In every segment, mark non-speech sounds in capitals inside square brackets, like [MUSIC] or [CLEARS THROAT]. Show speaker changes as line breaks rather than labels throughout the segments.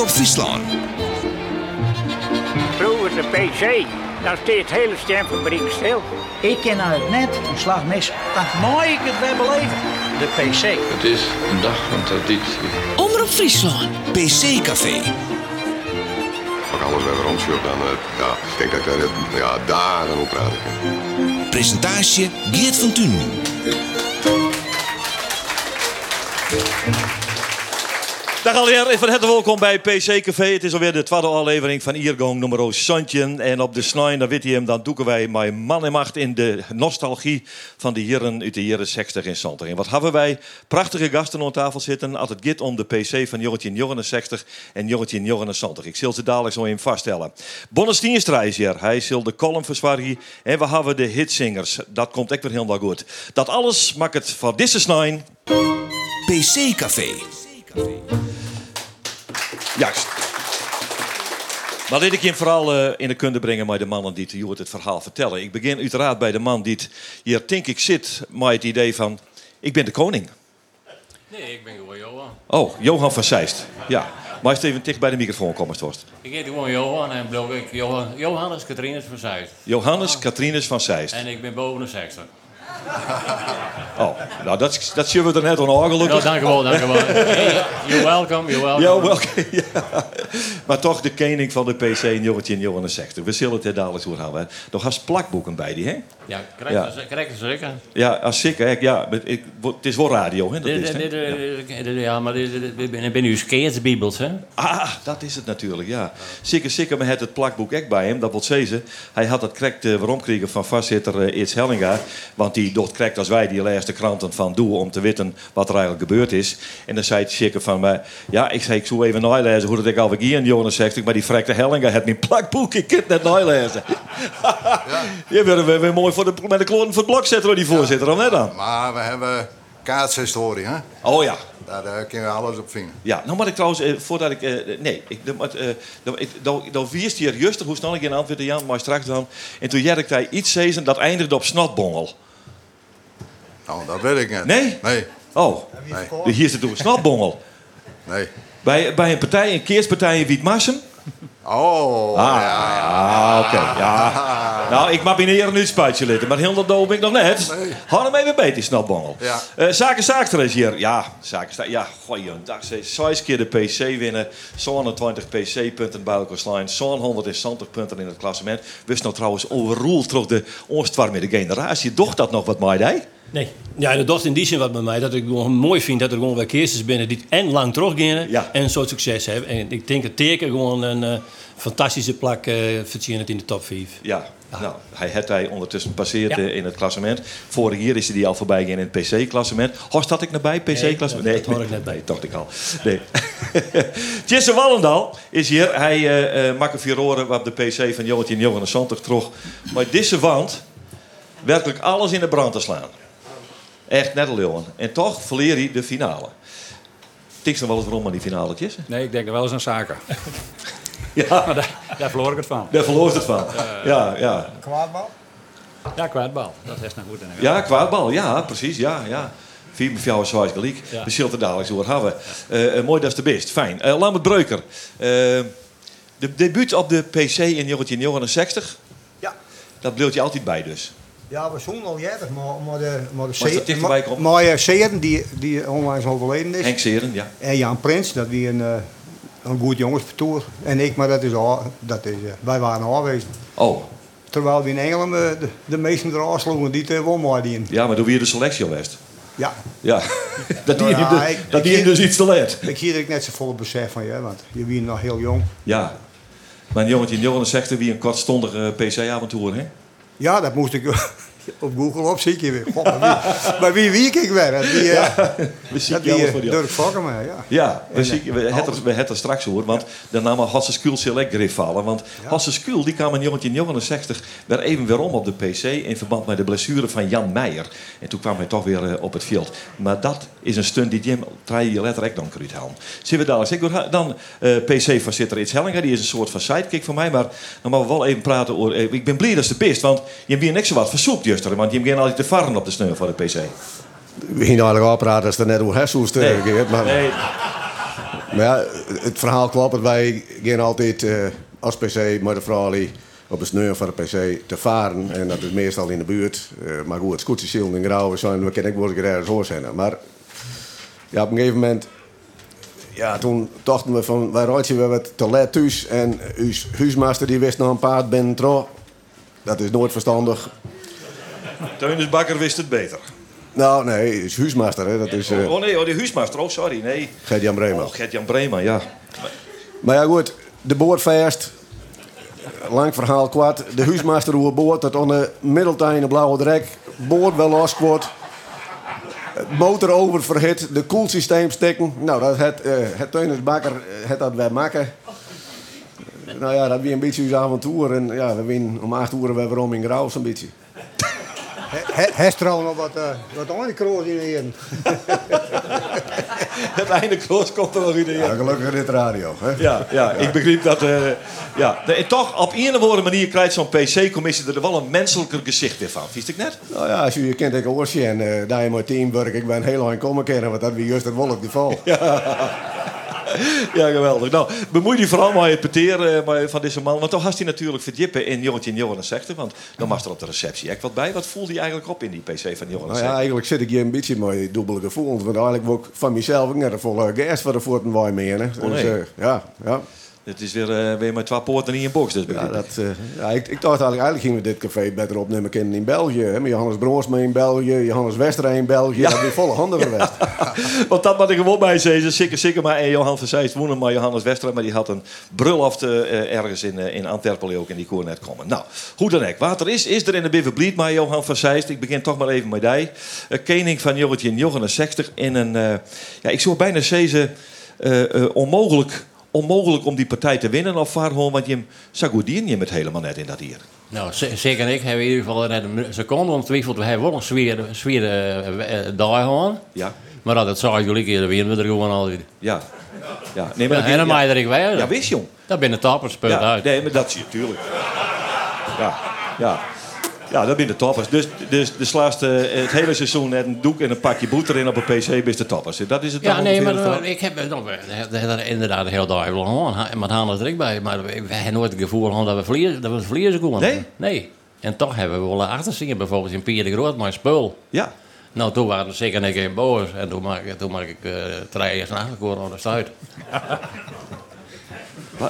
Omroep Friesland.
Vroeger de PC, dan steekt het hele stemfabriek stil.
Ik ken uit het net een slag mis. Dan mooi ik het weer beleven. De PC.
Het is een dag van traditie.
Omroep Friesland. PC Café.
Als ik alles bij rond dan, eh, ja, ik denk dat ik daar net, ja, dagen op praten kan.
Presentatie Geert van Thun.
Dag alweer, van harte welkom bij PC Café. Het is alweer de tweede aflevering van Iergong nummer Santje. En op de snij, dan weet je hem, dan doeken wij mijn man en macht in de nostalgie van de heren uit de jaren 60 in Santer. En wat hebben wij? Prachtige gasten aan tafel zitten. Als het gaat om de PC van jongetje 69 en jongetje 69. Ik zal ze dadelijk zo in vaststellen. Bonne Stienstra is. Hij zal de column verzwargen. En we hebben de hitsingers. Dat komt echt weer helemaal goed. Dat alles maakt het voor deze snij.
PC Café.
Juist. Maar dit ik je vooral eh, in de kunde brengen met de mannen die het, het verhaal vertellen. Ik begin uiteraard bij de man die het- hier, denk ik, zit met het idee van... Ik ben de koning.
Nee, ik ben gewoon Johan.
Oh, Johan van Zeist. Ja. Maar eens even dicht bij de microfoon komen, Torst.
Ik heet gewoon Johan en blok ik Johan, Johannes Katrines van Zeist.
Johannes Katrinus van Zeist.
En ik ben boven de 60.
Oh, nou, dat, dat zullen we er net aan horen,
Ja,
gelukkig.
dank wel, dank wel. Hey, you're welcome, you're welcome.
Ja. Maar toch de koning van de PC jongetje in Johan 60. We zullen het er dadelijk over hebben. Nog als plakboeken bij die, hè?
Ja,
Ja.
correct, ja. zeker.
Ja, als zeker. hè. Ja, het- ik, het is wel radio, hè? Dat
Dit-
is, hè?
dit-
Ja.
maar ik ben nu skeersbibels, hè?
Ah, dat is het natuurlijk, ja. Zeker, zeker met het, het plakboek ook bij hem. Dat wil zeggen, hij had het correct uh, waarom kregen van vastzitter uh, Eets Hellinga. Want die doet correct als wij, die leest de kranten van Doe om te weten wat er eigenlijk gebeurd is. En dan zei hij zeker van mij, ja, ik zei, ik zou even nalezen hoe dat ik alweer ging in Jonas 60. Maar die frekte Hellinga had mijn plakboek, ik kan het net nalezen. Je bent weer, weer mooi voor de, met de kloten voor het blok zetten, die voorzitter, of net dan?
Maar we hebben kaatshistorie, hè?
Oh ja.
Daar eh, kunnen we alles op vinden.
Ja, nou moet ik trouwens, eh, voordat ik... eh, nee, ik, dan, wist hier justig hoe snel ik in antwoordde, Jan, maar straks dan. En toen jerk hij iets zezen dat eindigde op snotbongel.
Nou, dat weet ik niet.
Nee?
Nee,
Oh,
nee,
hier zit toen snotbongel.
nee.
Bij, bij een partij, een keerspartij in Wietmassen.
Oh,
Ah,
ja.
ja, oké. ja. Nou, ik mag binnen hier een uitspuitje litten, maar heel dat dood ben ik nog net.
Nee.
Hou hem even beter, snotbongel.
Ja.
Eh, zaken Zaakster is hier. Ja, Zaken Zaak- Ja, gooi je dag. Zes keer de PC winnen. Zo'n 20 PC-punten bij elkaar slaan. Zo'n 170 punten in het klassement. Wist nou trouwens overroeld terug de onstwarme generatie. Doch dat nog wat deed?
Nee. Ja, dat doet in die zin wat bij mij. Dat ik gewoon mooi vind dat er gewoon weer keertjes binnen die en lang teruggaan
Ja.
en een soort succes hebben. En ik denk dat teken gewoon een eh, fantastische plak eh verdienen het in de top 5.
Ja. Nou, hij had hij ondertussen passeerd
Ja.
eh, in het klassement. Vorig jaar is hij die al voorbij gegaan in het PC-klassement. Horst had ik naar bij, PC-klassement?
Nee, dat- dat hoor ik net bij.
Nee, dacht ik al. Nee. [LAUGHS] Jesse Wallendal is hier. Hij eh eh maakt vier oren op de PC van Jongetje en Johan Santig terug. Maar deze wand, werkelijk alles in de brand te slaan. Echt net een leeuwen. En toch verleer hij de finale. Tiks nog wel eens waarom aan die finale, Jesse?
Nee, ik denk er wel eens aan zaken. [LAUGHS]
Ja,
Maar daar, daar verloor ik het van.
daar verloor het van. Ja, ja.
Ja, kwijtbal. Dat is nou goed. in de
Ja, kwaadbal. Ja, precies. Ja, ja. Vier met jou is zoals gelijk.
Ja.
We zullen het dadelijk zo hebben. Eh, eh, mooi, dat is de best. Fijn. Eh Lambert Breuker. Eh, de debuut op de PC in 1969.
Ja.
Dat bleef je altijd bij dus.
Ja, we zongen al jaren, maar, maar de, maar de
Maar?
Maar eh, Seeren, die, die onlangs overleden is.
Henk Seren, ja.
En Jan Prins, dat wie een, eh, een goed jongensvertoer. En ik, maar dat is al, dat is, eh, wij waren aanwezig.
Oh,
Terwijl we in Engeland de, de meesten eraf sloegen die maar die.
ja, maar doe weer de selectie al best.
Ja,
Ja, [LAUGHS] dat die,
Nou ja,
de-
ik-
dat die
ik-
dus iets te leert.
ik zie dat ik net zo volle besef van je, want je bent nog heel jong.
Ja. Maar jongetje in 69 wie een kortstondige PC-avontuur, hè?
Ja, dat moest ik op Google opzoeken weer. God, maar wie, [LAUGHS] maar wie wie ik weer? [LAUGHS] Dat die, eh,
We zien
die
voor die
Dirk ja.
Ja, we,
En,
we, het,
alles.
er, we hebben er straks over, want de naam Hasse Skuul select grif vallen. Want Hasse Skuul die kwam in 1969 weer even weer om op de PC in verband met de blessure van Jan Meijer. En toen kwam hij toch weer eh, op het veld. Maar dat is een stunt die Jim drie je letterlijk dan kruid helm. Zien we dadelijk. Hoor dan eh PC-voorzitter Iets Hellinger, die is een soort van sidekick voor mij. Maar dan mogen we wel even praten over. eh, ik ben blij dat ze best, want je hebt hier niks zo wat versoept, juster. Want je hebt altijd te varen op de sneur van de PC.
We gingen eigenlijk praten als er net hoe hersenhoest
Nee.
nee. maar
Nee.
Maar ja, het verhaal klopt. Wij gaan altijd eh, als PC met de vrouw op de sneur van de PC te varen. En dat is meestal in de buurt. Eh, maar goed, Scootsie en Grauwe zijn, we kennen ik wel ergens hoor zijn. Maar ja, op een gegeven moment ja, toen dachten we van, wij rijden we wat te laat thuis. En uw huismaster die wist nog een paard ben trouw. Dat is nooit verstandig.
Teunus Bakker wist het beter.
Nou, nee, is huismaster, hè. Dat is, eh,
Oh nee, oh, die huismaster. Oh, sorry. Nee.
Gert-Jan Bremer.
Oh, Gert-Jan Bremer, ja.
Maar ja, goed, de boordvast. Lang verhaal kwart. De huismaster hoe boord dat onder middeltuin een blauwe drek. Boord wel los wordt. Motor over verhit, de koelsysteem stikken. Nou, dat het, eh het Teunus Bakker eh, het dat wij maken. Nou ja, dat weer een beetje uw avontuur. En ja, we winnen om acht uur weer waarom in Grauw zo'n beetje.
Trouwens nog wat, uh, wat eindkroos in hier.
Het [LAUGHS] einde kroos komt er nog in de
Ja, gelukkig dit radio. Hè?
Ja, ja, ik begreep dat. eh, ja. En toch, op een of andere manier krijgt zo'n PC-commissie er wel een menselijker gezicht weer van. Vies ik net?
Nou ja, als je je kent, ik oortje en uh, daar je met teamwork, ik ben heel lang komen kennen, want dat was juist het wolk geval.
Ja, [LAUGHS] [LAUGHS] geweldig. Nou, bemoei je vooral met het peteren eh, van deze man. Want toch had hij natuurlijk verdiepen in Jongetje en Johan. Want dan was er op de receptie echt wat bij. Wat voelde hij eigenlijk op in die PC van Johan
Nou ja, eigenlijk zit ik hier een beetje met dubbele gevoelens. Want eigenlijk word ik van mezelf ook net een volle gas voor de waar mee.
Oh,
Dus,
nee.
eh, ja, ja.
Het is weer, eh, weer met twee poorten in een box. Dus
Ja, dat, eh, ja, ik, ik dacht eigenlijk, eigenlijk gingen we dit café beter opnemen kennen in België. Hè? Met Johannes Broosma in België, Johannes Westra in België. Dat weer volle handen geweest. [LAUGHS]
Want dat wat ik gewoon bij zei, zeker, zeker maar en Johan van Zijst wonen, maar Johannes Westra, maar die had een brulhoft eh, ergens in, eh, in Antwerpen ook en die kon net komen. Nou, hoe dan ook. Wat er is, is er in de Biverbliet, maar Johan van Zijst, ik begin toch maar even met die. Kening van Jongetje en Johan 60 in een, eh, ja, ik zou bijna zeggen, eh, eh, onmogelijk, onmogelijk om die partij te winnen of gewoon, want je Sagudien je met helemaal net in dat hier.
Nou, zeker ik hebben in ieder geval net een seconde ontwikkeld. We hebben wel een zware, zware eh, eh, dag gewoon.
Ja.
Maar dat zag jullie keer, winnen we er gewoon altijd.
Ja. Ja, nee,
Ja,
dat-
en dan je er ik bij.
Ja, wist jong.
Dat toppers, punt
Ja,
uit.
nee, maar dat zie je, tuurlijk. Ja, ja. Ja, dat zijn de toppers. Dus, dus de slaatste het hele seizoen net een doek en een pakje boter in op een pc is de toppers. Dat is het
Ja, nee, maar eh, ik heb er inderdaad hele dag wel gewoon. ha- Met handen er ik bij. Maar we hebben nooit het gevoel gehad dat we verliezen, dat we verliezen konden.
Nee?
Nee. En toch hebben we wel achterzien bijvoorbeeld in Pier de Groot, maar spul.
Ja.
Nou, toen waren we zeker een keer boos. En toen maak ik, toen maak ik uh, drie eerst nachtelijk aan de stuit. [LAUGHS]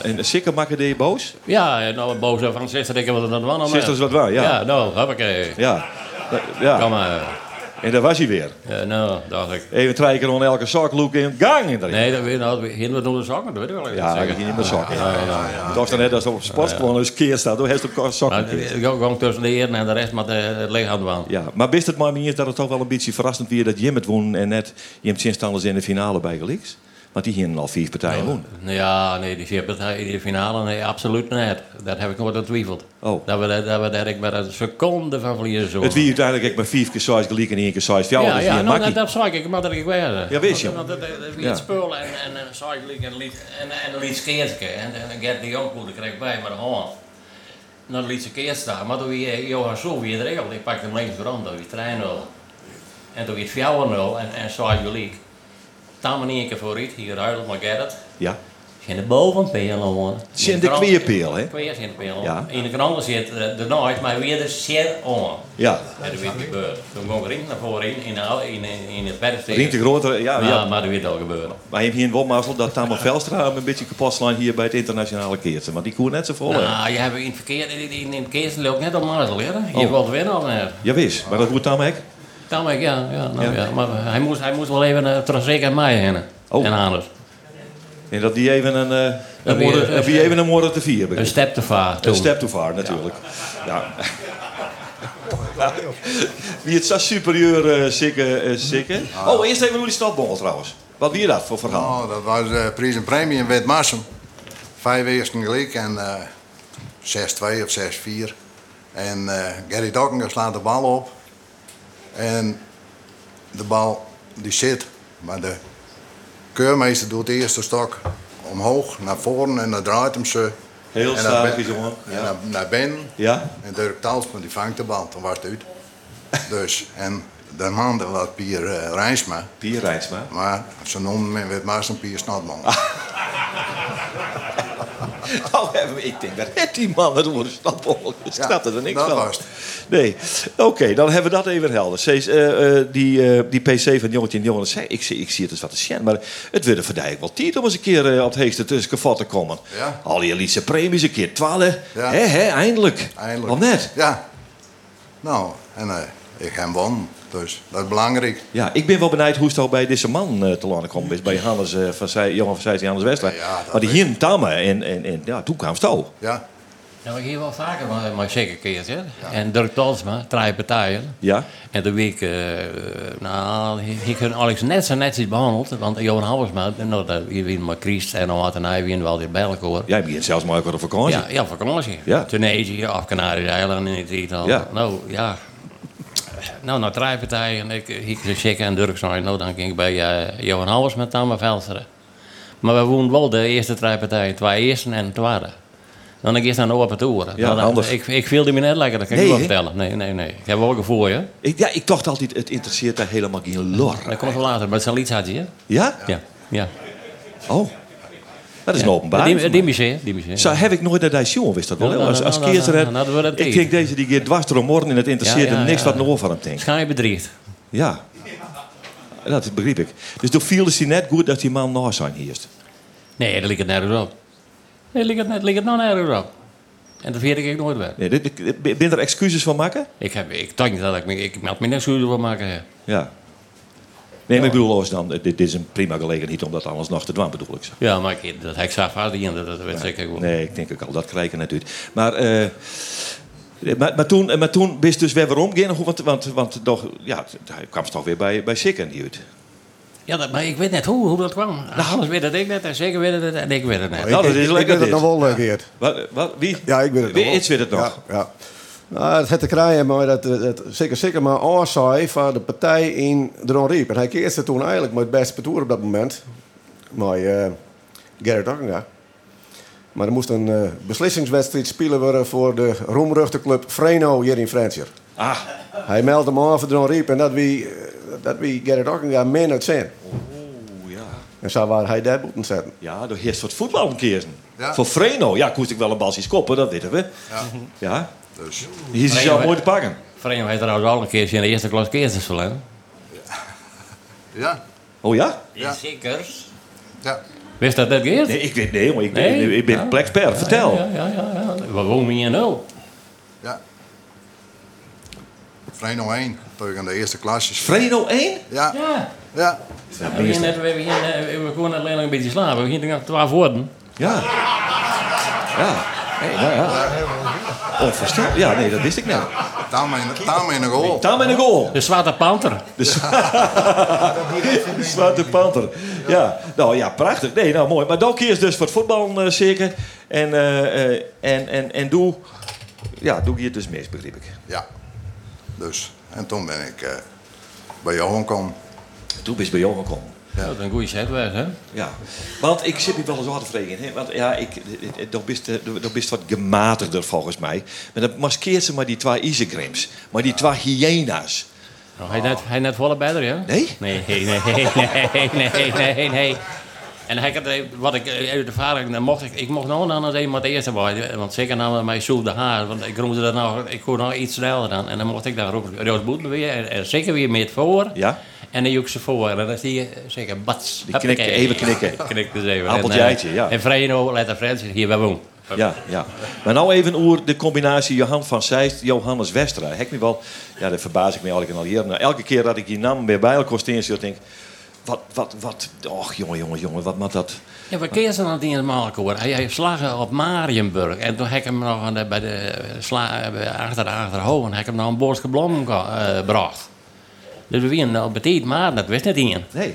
En zeker maken die boos?
Ja, nou boos van zuster, ik wat de wand.
Zuster is wat waar, ja.
Ja, nou, hoppakee.
Ja. Dat- ja.
Kom maar.
En daar was hij weer.
Ja, nou, dacht ik.
Even drie keer om elke zakloek in gang in.
Nee, dat weet nou, gingen we door de zakken, dat weet ik wel.
Ja, dat ging niet met sokken.
Ja, ja, ja.
Het was dan net als op sport gewoon eens keer staat. Door heeft sokken.
Maar ik gewoon tussen de heren en de rest met eh, het lichaam aan de wand.
Ja, maar wist het maar niet dat het toch wel een beetje verrassend weer dat Jim het won en net Jim Zinstanders in de finale bij Geliks? Want die gingen al vier partijen won.
Ja, nee, die vier partijen in de finale, nee, absoluut niet. Dat heb ik nooit getwijfeld.
Oh.
Dat we, dat we daar ik maar een seconde van verliezen zo.
Het wie uiteindelijk ook maar vier keer size gelijk en één keer size jou.
ja,
dus
ja, nou, dat, dat zag ik, maar dat ik weer.
Ja, wist je.
Want dat, dat, dat wie
Ja.
het spul en, en een cycling en liet en, en liet skeertje. En, en Gert de Jong moet kreeg bij met de hand. Nou, liet ze keer staan, maar toen wie Johan zo weer regeld. Ik pakte hem links rond, toen weer 3-0. En toen weer 4-0 en, en cycling. Daar maar één keer vooruit, hier ruilen maar Gerrit.
Ja.
Zijn de bovenpeel gewoon.
Zijn de kweerpeel, hè?
Kweer zijn de peel.
Ja.
In de krant zit eh, de nooit, maar weer de zeer on.
Ja.
En dat gebeurd. Toen kwam Rink naar voren in, in, in, in, het werksteed.
Rink de grotere, ja, ja.
maar dat werd al gebeuren.
Maar je hebt hier in Wommazel dat Tamer Velstra een beetje kapot slaan hier bij het internationale keertje. Want die koer net zo vol. hè?
Nou, je hebt in het verkeer, in, in, in het ook net al maar leren. Je
Oh.
wilt winnen al net.
Ja, wist. Maar dat moet Tamer ook.
Ja, ja, nou,
Ja.
ja. Maar hij moest, hij moest wel even uh, terug zeker mij heen.
Oh.
En anders.
En dat die even een, eh
Dat
een, dat die even een moorden te vier
Een step te vaar.
Een step too far, natuurlijk. Ja. [LAUGHS] Wie het zo superieur uh, sikke, eh, sikke. Oh, eerst even hoe die stadbongel trouwens. Wat wie dat voor verhaal?
Nou, dat was de prijs en premie in Witmarsum. Vijf eersten gelijk en eh 6-2 of 6-4. En eh Gary Dokkenger slaat de bal op. En de bal die zit, maar de keurmeester doet de eerste stok omhoog naar voren en dan draait hem ze.
Heel
ben-
jongen.
En naar, naar binnen.
Ja?
En Dirk Talsman die vangt de bal, dan was het uit. [LAUGHS] dus, en de man was Pier uh, Rijnsma.
Pier Rijnsma.
Maar ze noemden met maar een Pier Snotman. [LAUGHS] [LAUGHS]
Oh, ik denk, dat heeft die man het woord snapwolk. Ik snapte er niks van. Nee, oké, dan hebben we dat even helder. Eh, eh, die, eh, die PC van Jongetje en Jongen, zei, ik, zie- ik zie het als wat te sjen, maar het wordt voor Dijk wel tijd om eens een keer op het heegste tussen te komen.
Ja.
Al die elite premies, een keer twaalf.
Ja.
Hè, eindelijk.
Eindelijk.
Of net?
Ja. Nou, en ik heb hem won. Dus dat is belangrijk.
Ja, ik ben wel benieuwd hoe het al bij deze man eh, te landen komt. Is bij Hannes eh, van Zij, jongen van Zijs en Hannes Wester.
Ja, dat
maar die hier in Tamme en, en, en ja, toen kwam het al.
Ja.
Nou, ik hier wel vaker, maar, maar zeker keert, hè. En Dirk Talsma, drie partijen.
Ja.
En de week, eh nou, ik heb Alex net zo netjes behandeld. Want Johan Halversma, nou, dat weer maar Christ en dan had en hij weer wel weer bij elkaar.
Jij begint zelfs maar ook op vakantie.
Ja, ja, vakantie.
Ja.
Tunesië of Canarische eilanden in het Itaal.
Ja.
Nou, ja. Nou, naar drie partijen. Ik, ik zei checken en Dirk zei, nou, dan ging ik bij eh, Johan Halvers met Tamme Velsteren. Maar we woonden wel de eerste drie partijen. Twee eerste en tweede. Dan ik eerst naar de open.
Ja,
Nou, dan-
handig.
Ik, ik viel die me net lekker, dat kan
Nee,
ik wel vertellen. Nee, nee, nee. Ik heb wel gevoel.
Ik, ja, ik dacht altijd, het interesseert daar helemaal geen lor.
Dat komt wel later, maar het is een liedje, hè?
Ja?
Ja. ja.
Oh. Dat is een openbaar.
Die, die museum, die museum.
Zo heb ik nooit naar deze jongen, wist dat wel.
Nou,
als als
nou, nou, nou, dat
ik deze die keer dwars door morgen en het hem niks wat nog van hem denkt.
Je bedriegt.
Ja. Dat begreep ik. Dus toen viel het hij net goed dat die man na zijn hierst.
Nee, dat ligt het nergens op. Nee, ligt het, net, ligt het nou nergens op. En dat weet ik nooit weer.
Nee, dit, dit- ben er excuses van maken?
Ik, heb, ik denk dat ik ik meld me goed voor maken.
Ja. Nee, maar ik bedoel, als dan, dit, dit is een prima gelegenheid om dat alles nog te doen, bedoel ik zo.
Ja, maar ik, dat heb ik zelf vast in, dat, dat weet zeker wel.
Nee, ik denk ook al, dat krijgen natuurlijk. Maar, eh, maar, maar, toen, maar toen wist dus weer waarom gaan, want, want, want toch, ja, hij kwam ze toch weer bij, bij Sikken uit.
Ja, dat, maar ik weet net hoe, hoe dat kwam. Nou, Alles weet het ik net en zeker weet het en ik weet het net.
Nou, dat is
ik,
lekker
ik weet het nog wel, eh, Geert.
Wat, wat, wie?
Ja, ik weet het
Wie
nog wel.
iets weet het nog?
Ja, ja. Nou, het had te krijgen, maar dat, dat zeker, zeker maar oorzaai van de partij in de Riep. En hij keerde toen eigenlijk met het beste partour op dat moment. Maar eh Gerrit Okkenga. Maar er moest een eh, beslissingswedstrijd spelen worden voor de roemruchte club Freno hier in Fransje.
Ah,
Hij meldde hem aan voor de Riep en dat wie, dat wie Gerrit Okkenga min uit zijn.
oeh, ja.
En zo waar hij daar moeten zetten.
Ja, door eerst wat voetbal een keer.
Ja.
Voor Freno, ja, koest ik wel een balsjes koppen, dat weten we.
Ja.
Ja,
Dus,
hier is hij
Freno,
zelf mooi te pakken.
Vreemd heeft trouwens al een keertje in de eerste klas keertjes verleden.
ja.
Oh ja?
Ja.
Zeker.
Ja.
Wist dat net Geert?
Nee, ik weet nee, maar ik,
Nee?
ik ben
Ja.
plekspert. Vertel.
Ja, ja, ja. ja. We wonen hier nul.
Ja. Vreno 1, tegen de eerste klasjes.
Freno 1?
Ja.
Ja.
Ja.
We hebben hier net, we eh, we konden alleen een beetje slapen. We gingen nog twaalf woorden.
Ja. Ja. Hey, nou ja. Onvoorstelbaar. Ja, nee, dat wist ik net.
Tam in, tam in de goal.
Tam in de goal.
De Zwarte Panter.
De, [LAUGHS] Zwarte Panter. Ja, nou ja, prachtig. Nee, nou mooi. Maar dan kies dus voor het voetbal eh, zeker. En, eh, eh, en, en, en doe, ja, doe je het dus mis, begreep ik.
Ja. Dus, en toen ben ik eh, bij Johan gekomen.
Toen ben je bij jou gekomen.
Ja. Dat is een goede set was, hè?
Ja, want ik zit nu wel eens wat te vregen. Hè? Want ja, ik, dat bist, eh, dat bist wat gematigder volgens mij. Maar dan maskeert ze maar die twee isegrims. Maar die twee hyena's.
Nou, hij, net, hij net volle bij er, ja?
Nee?
Nee, nee, nee, nee, nee, nee, nee. En hij had, eh, wat ik eh, uit de vader, dan mocht ik, ik mocht nou dan eens even wat eerste bij. Want zeker namen mij zo de haar, want ik roemde dat nou, ik kon nou iets sneller dan. En dan mocht ik daar roepen, Roos Boetel weer, en, en zeker weer met voor.
Ja?
En dan joek ze voor, en dan is die eh, zeker bats.
Die knikken, even knikken.
Knikt dus even.
Appeltje,
En, eh,
ja.
En Vreno, letter Frans, hier bij woon.
Ja, ja. Maar nou even oer de combinatie Johan van Zeist, Johannes Westra. Hek me wel, ja, daar verbaas ik me eigenlijk al hier. Nou, elke keer dat ik die naam weer bij elkaar steen, denk ik, wat, wat, wat, och jongen, jongen, jongen, wat moet dat?
Ja, wat keer ze dan in het Malkoor? Hij heeft slagen op Marienburg. En toen heb ik hem nog aan de, bij de sla, eh, achter de achterhoofd. En heb ik hem nog een ge- eh, gebracht. Dus we wien al betiet, maar dat wist niet in.
Nee,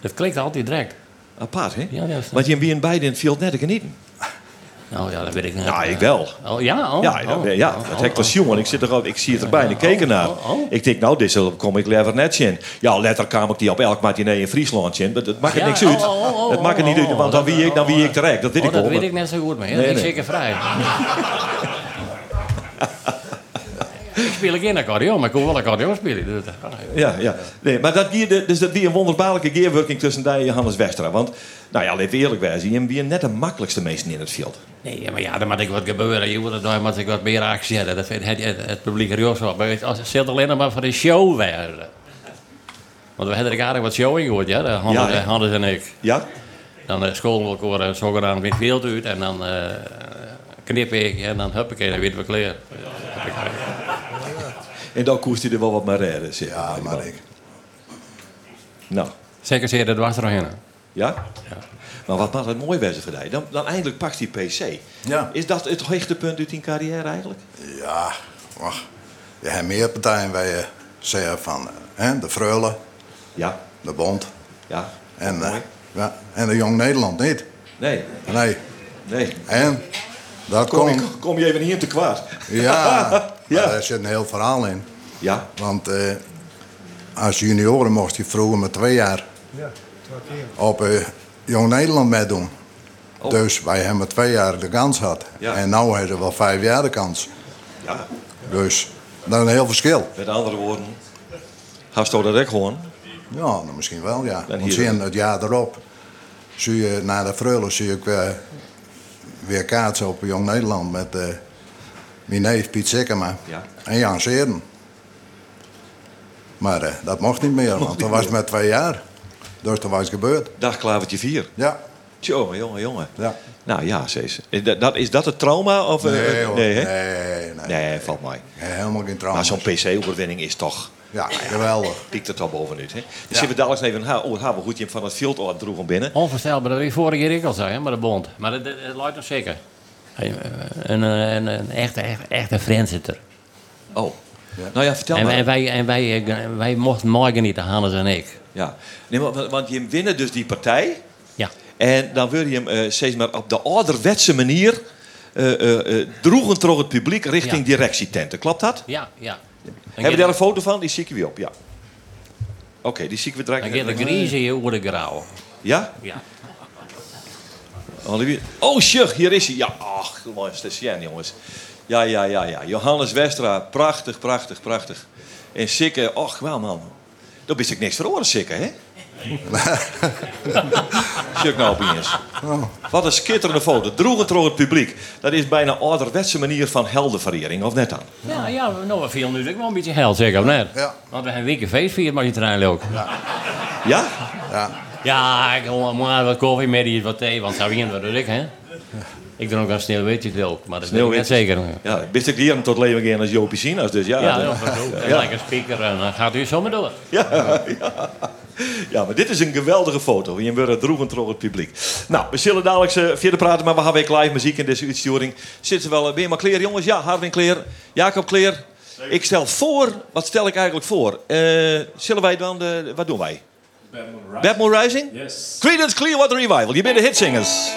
Dat klinkt altijd direct.
apart, hè?
Ja,
Want je wie in beide in het veld net genieten.
Nou ja, dat weet ik niet.
Ja, ik wel.
Oh, ja? Oh,
Ja, ja,
oh,
ja,
oh,
dat
oh,
hek was jongen. Ik, zit er, ik zie het erbij en ik keek ernaar. Ik denk, nou, dit kom ik liever net in. Ja, later kwam ik die op elk matinee in Friesland in. Dat, dat maakt
Ja,
niks uit. dat maakt er niet uit, want dan
dat-
wie ik, dan wie ik terecht. Dat weet ik
dat
wel.
weet
maar-
ik net zo goed, maar
Nee,
dat is
nee.
zeker vrij. [LAUGHS] Ik speel geen accordeon, maar ik kon wel accordeon spelen. Dus, ah,
Ja, ja. Nee, maar dat die, dus dat die een wonderbaarlijke gearworking tussen die en Johannes Westra. Want, nou ja, even eerlijk wezen, je bent net de makkelijkste mensen in het veld.
Nee, maar ja, dan moet ik wat gebeuren. Je moet dan moet ik wat meer actie hebben. Dat vindt het, het, het publiek er ook zo. Maar het- zit alleen maar voor de show werden. Want we hebben er aardig wat show in gehoord, ja? Hannes,
Ja, hè?
Hannes en ik.
Ja?
Dan uh, scholen we elkaar uh, zogenaamd met veel uit. En dan eh knip ik en dan huppakee, dan weten we klaar.
En dan koest hij er wel wat maar redden. Zeg.
Ja, maar ik.
Nou,
Zeker zeer, dat was er nog in.
ja? Maar wat maakt het mooi bij voor? Dan, dan eindelijk pakt hij PC.
Ja.
Is dat het hoogtepunt uit die carrière eigenlijk?
Ja, wacht. Je hebt meer partijen waar je zegt van hè, de Freule,
Ja.
de Bond
Ja.
en, eh,
Mooi.
ja, en de Jong Nederland niet.
Nee.
Nee.
Nee.
En dat
Kom,
komt.
kom je even niet in te kwaad?
Ja, [LAUGHS]
Ja.
maar daar zit een heel verhaal in.
Ja.
Want eh, als junioren mocht je vroeger maar twee jaar
Ja, twee keer.
op eh, Jong Nederland meedoen.
Oh.
Dus wij hebben maar twee jaar de kans gehad.
Ja.
En nu hebben ze wel vijf jaar de kans.
Ja.
Dus dat is een heel verschil.
Met andere woorden, hast je dat ook gewoon?
Ja, nou, misschien wel, ja.
Hier-
zien het jaar erop, zie je na de Freule zie ik weer, weer kaatsen op Jong Nederland met eh mijn neef Piet Sikkema
Ja.
en Jan Seeren. Maar eh, dat mocht niet meer, want dat was met twee jaar. Dus dat was gebeurd.
Dag Klavertje 4.
Ja.
Tjonge, jongen, jongen.
Ja.
Nou ja, Cees. Is dat, dat- is dat het trauma? Of, eh,
Nee, hoor.
nee, hè?
nee, nee.
Nee, valt mij.
Helemaal geen trauma.
Maar zo'n PC-overwinning is toch...
Ja, geweldig.
Piekt er toch bovenuit, hè? Dus zien we dadelijk even... Oh, we goed je hem van het veld al droegen binnen.
Onvoorstelbaar, dat ik vorige keer ook al zei, hè, maar de bond. Maar dat, dat, dat luidt nog zeker. Eh, Een, eh, een, een echte, echt, echte friendzitter.
Oh. Nou ja, vertel
En,
maar.
en wij, en wij, eh, wij mochten morgen niet, Hannes en ik.
Ja. Nee, maar, want- je winnen dus die partij.
Ja.
En dan wil je hem steeds maar op de ouderwetse manier... eh, eh, droegen door het publiek richting
Ja.
directietenten. Klopt dat?
Ja, ja.
Hebben we daar een foto van? Die zie ik weer op, ja. Oké, die zie ik weer direct.
Dan gaat de griezen over de grauw.
Ja?
Ja.
Olivier. Oh, shit, hier is hij. Ja, ach, luister jongens. Ja, ja, ja, ja. Johannes Westra, prachtig, prachtig, prachtig. En Sikke, ach, wel man. Daar wist ik niks voor oren, Sikke, hè? [LAUGHS] Sjuk nou opeens. Wat een schitterende foto. Droegen door het publiek. Dat is bijna ouderwetse manier van heldenverering, of net dan?
Ja, ja, nou, we vielen nu ook wel een beetje geld, zeker of net?
Ja.
Want we hebben een week feest vieren, maar je trein ook. Ja.
Ja?
Ja.
Ja, ik maar wat koffie met die wat thee, want zou je wat ik, hè? Ik doe ook een sneeuwwitje ook, maar dat weet ik net zeker.
Ja, wist ik hier tot leven gaan als Jopie Sina's, dus ja.
Ja,
dat-
ook. En lekker speaker en dan gaat u zomaar door.
Ja, [LAUGHS] ja. ja, maar dit is een geweldige foto. Je wordt droegen door het publiek. Nou, we zullen dadelijk verder praten, maar we hebben weer live muziek in deze uitsturing. Zitten we wel eh, weer maar Kleer, jongens? Ja, Harwin Kleer, Jacob Kleer. Ik stel voor, wat stel ik eigenlijk voor? Eh, zullen wij dan, de, wat doen wij? Batman Rising?
Yes.
Creedence Clearwater Revival, je bent de hitsingers.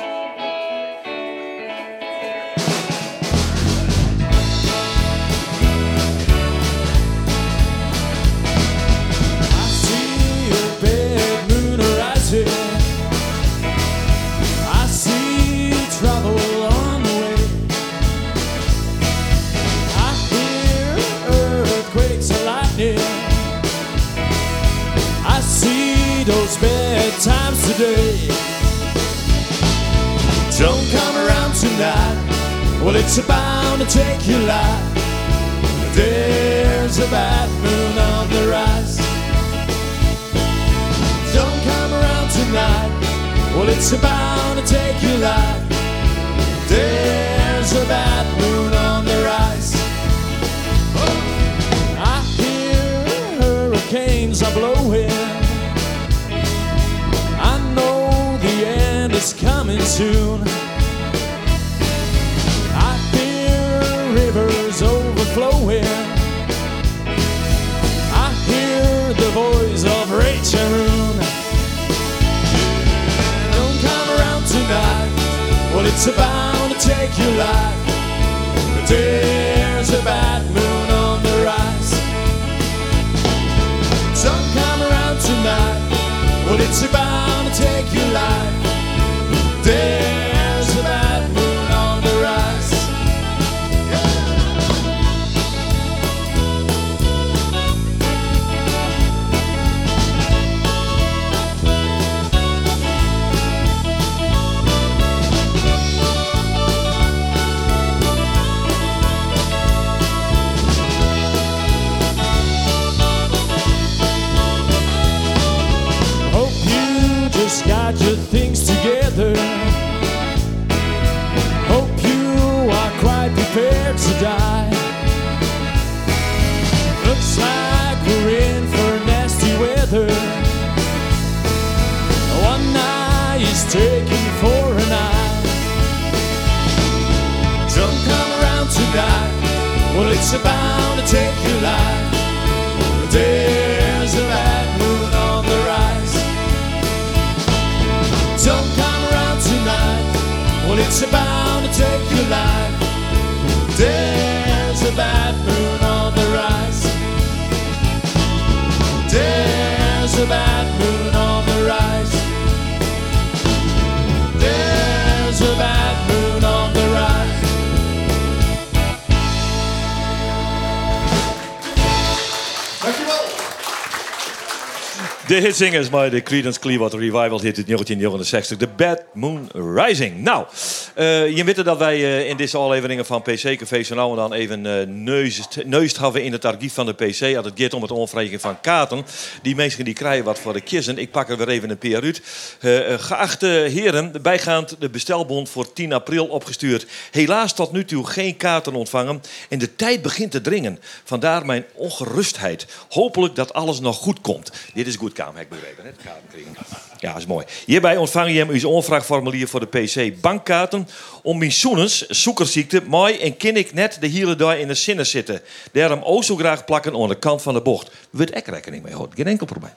It's bound to take your life. There's a bad moon on the rise. Don't come around tonight. Well, it's bound to take your life. There's a bad moon on the rise. I hear hurricanes are blowing. I know the end is coming soon. Overflowing. I hear the voice of Rachel Don't come around tonight. Well, it's bound to take your life. There's a bad moon on the rise. Don't come around tonight. Well, it's bound
Hitzingers bij de Creedence Clearwater Revival hit uit 1969. The Bad Moon Rising. Nou, eh, je weet dat wij eh, in deze afleveringen van PC Café zo nou en dan even uh, neust, neust hebben in het archief van de PC. Als het gaat om het onvregen van kaarten. Die mensen die krijgen wat voor de kiezen. Ik pak er weer even een PR uit. Eh, eh, geachte heren, bijgaand de bestelbond voor 10 april opgestuurd. Helaas tot nu toe geen kaarten ontvangen. En de tijd begint te dringen. Vandaar mijn ongerustheid. Hopelijk dat alles nog goed komt. Dit is goed kamer, begrepen. Kaarten. Ja, is mooi. Hierbij ontvang je hem uw onvraagformulier voor de PC bankkaarten. Om mijn zoenens, zoekersziekte, mooi en kin ik net de hele dag in de zinnen zitten. Daarom ook zo graag plakken aan de kant van de bocht. Wordt ik rekening mee houden, geen enkel probleem.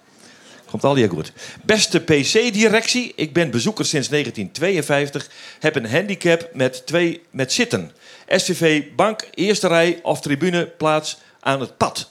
Komt al hier goed. Beste PC-directie, ik ben bezoeker sinds 1952. Heb een handicap met, twee, met zitten. SVV Bank, eerste rij of tribune plaats aan het pad.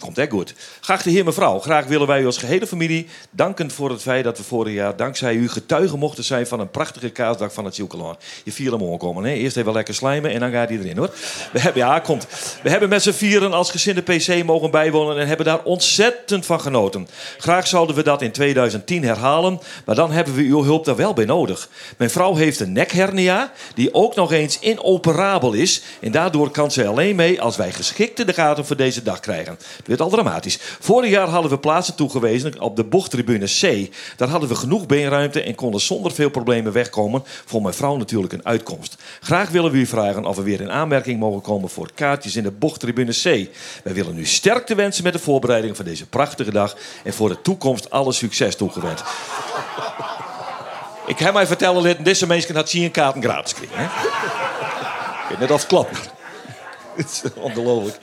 Komt echt goed. Geachte heer mevrouw, graag willen wij u als gehele familie danken voor het feit dat we vorig jaar dankzij u getuigen mochten zijn van een prachtige kaasdag van het Zielkelaan. Je vier hem komen, hè? Eerst even lekker slijmen en dan gaat hij erin hoor. We hebben, ja, komt. We hebben met z'n vieren als gezin de PC mogen bijwonen en hebben daar ontzettend van genoten. Graag zouden we dat in 2010 herhalen, maar dan hebben we uw hulp daar wel bij nodig. Mijn vrouw heeft een nekhernia die ook nog eens inoperabel is en daardoor kan ze alleen mee als wij geschikte de gaten voor deze dag krijgen. Werd al dramatisch. Vorig jaar hadden we plaatsen toegewezen op de bochttribune C. Daar hadden we genoeg beenruimte en konden zonder veel problemen wegkomen. Voor mijn vrouw natuurlijk een uitkomst. Graag willen we u vragen of we weer in aanmerking mogen komen voor kaartjes in de bochttribune C. Wij willen u sterkte wensen met de voorbereiding van deze prachtige dag. En voor de toekomst alle succes toegewend. Ik heb mij vertellen dat deze mensen had zien kaarten gratis krijgen. Net het klopt. Het is ongelooflijk.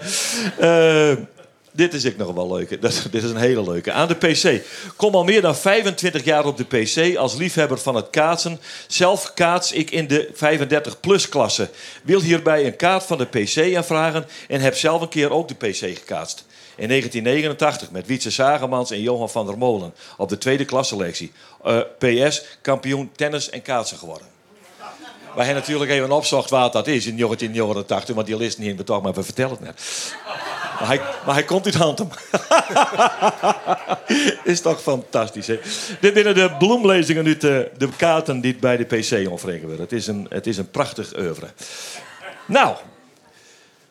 Eh, dit is ik nog wel leuk. [LAUGHS] Dat, dit is een hele leuke. Aan de PC. Kom al meer dan 25 jaar op de PC als liefhebber van het kaatsen. Zelf kaats ik in de 35-plus klasse. Wil hierbij een kaart van de PC aanvragen en heb zelf een keer ook de PC gekaatst. In 1989 met Wietse Sagemans en Johan van der Molen op de tweede klasselectie. Eh, PS, kampioen tennis en kaatsen geworden. Waar hij natuurlijk even opzocht wat dat is in 1989, want die list niet in betoog, maar we vertellen het net. Maar hij, maar hij komt uit Hantem. [LAUGHS] is toch fantastisch, hè? Dit binnen de bloemlezingen nu de, de kaarten die bij de PC onvregen worden. Het is een, het is een prachtig oeuvre. Nou,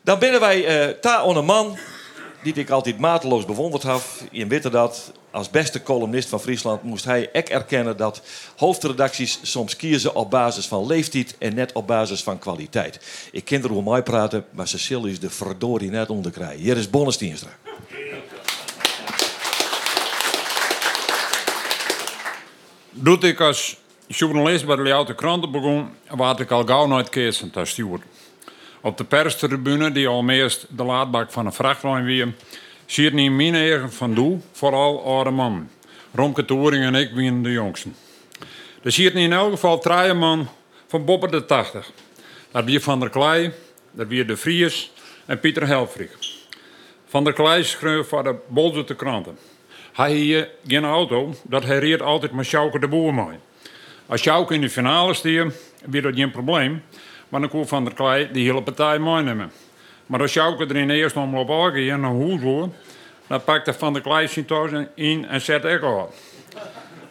dan binnen wij uh, Ta on een man die ik altijd mateloos bewonderd heb. Je weet dat als beste columnist van Friesland moest hij ook erkennen dat hoofdredacties soms kiezen op basis van leeftijd en net op basis van kwaliteit. Ik ken er hoe mij praten, maar Cecile is de verdorie net onder krijgen. Hier is Bonnes Stienstra.
Doet ik als journalist bij de Ljouwte Kranten begon, was ik al gauw nooit keersen te sturen. Op de perstribune, die al meest de laadbak van een vrachtwagen weer, ziet niet mijn eigen van doel, vooral oude man. Romke Toering en ik waren de jongsten. Er ziet in elk geval drie man van boven de 80. Dat wie Van der Klei, dat wie De Vries en Pieter Helfrich. Van der Klei schreef voor de Bolze te kranten. Hij hier geen auto, dat hij reed altijd met Sjouke de Boer mee. Als Sjouke in de finale stier, weer dat geen probleem. Maar dan kon Van der Klei die hele partij meenemen. Maar als Sjouke er in de eerste omloop en hoed wordt, dan pakte Van der Klei zijn in en zet ik al.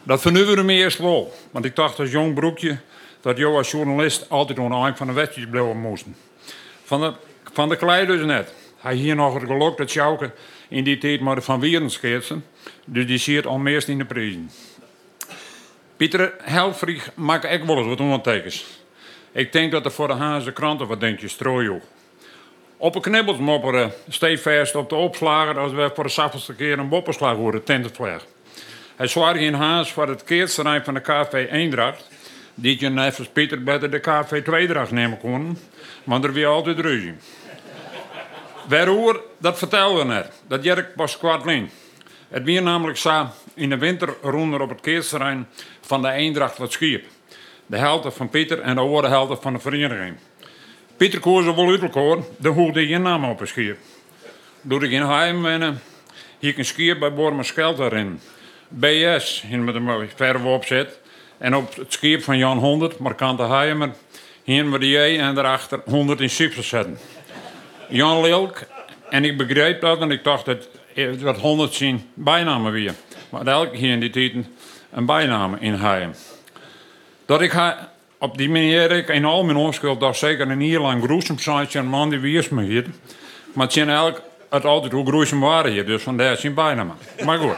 Dat vernuurde me eerst wel. Want ik dacht als jong broekje dat jou als journalist altijd eind van de wedstrijd blijven moesten. Van de, van de Klei dus net. Hij hier nog het geluk dat Sjouke in die tijd maar van Wieren schertsen. Dus die ziet al meest in de prijzen. Pieter Helfrich maakt ook wel eens wat ondertekens. Ik denk dat er voor de Haanse kranten wat denk je strooien. Op een knibbels mopperen, stevast op de opslager als we voor de zachtste keer een bopperslag horen tentenvleg. Hij zwaar in haas voor het keerterrein van de KV Eendracht. Die je even Pieter beter de KV Tweedracht nemen kon. Want er weer altijd ruzie. Waarover, dat vertelde we net. Dat Jerk was kwartlin. Het weer namelijk zo in de winterronde op het keerterrein van de Eendracht wat schiep. De helft van Pieter en de andere helft van de vereniging. Pieter koos wel uit elkaar, dan hoefde je naam op een schip. Doe ik in Heim wennen, hier een skier bij Bormerskeld erin. BS, hier met een verve opzet. En op het schip van Jan 100, markante Heimer, hier de J en daarachter 100 in Sipsen zetten. Jan Lilk, en ik begreep dat en ik dacht dat het wat 100 zijn bijnamen weer. Maar elke hier in die tijden een bijnaam in Heim. Dat ik op die manier ik in al mijn onschuld dat zeker een heel lang groesem zijn, een man die wiers me hier. Maar het zijn eigenlijk het altijd hoe groesem waren hier, dus vandaar zijn bijnaam. Maar goed.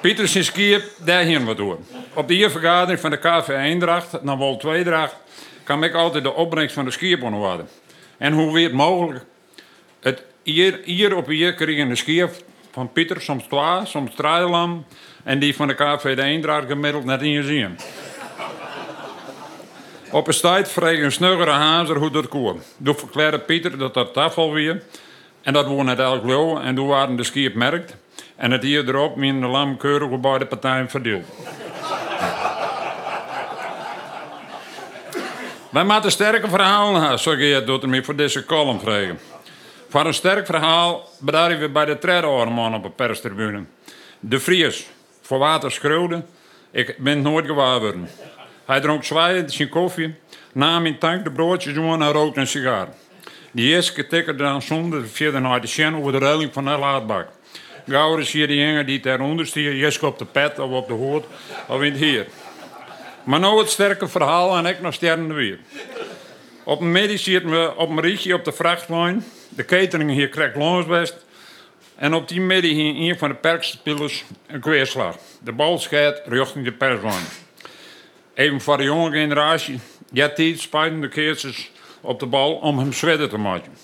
Pieter skier, daar heen we door. Op de hier vergadering van de KV Eendracht, Wol Tweedracht, kan ik altijd de opbrengst van de skierbon worden. En hoe weer mogelijk? Het hier, hier op hier kregen de skier van Pieter soms twee, soms drie. En die van de KV de Eendracht gemiddeld net in je zien. Op een tijd vreeg een snuggere hazer hoe dat kwam. Toen verklaarde Pieter dat dat tafel weer. En dat woonde het elk lo. En toen waren de skier merkt. En het hier erop min de lam keurig partijen verdeeld. Wij moeten sterke verhalen hebben, zo je doet er me voor deze column vragen. Voor een sterk verhaal bedaar we bij de trede man op de perstribune. De Vries, voor water schreeuwde. Ik ben nooit gewaar. Hij dronk zwaaiend zijn koffie, nam in tank de broodjes jongen en rookte een sigaar. Die eerste tikker dan zonder verder naar de sjen over de reiling van de laadbak. Gauw is hier die jongen die daaronder stier, Jeske op de pet of op de hoed of in het heer. Maar nou het sterke verhaal en ik nog sterren weer. Op een middag zitten we op een rietje op de vrachtlijn. De catering hier krijgt Loonswest. En op die middag hier een van de perkspelers een kweerslag. De bal scheidt richting de perslijn. Even voor de jonge generatie. Ja, tijd keertjes op de bal om hem zwedden te maken.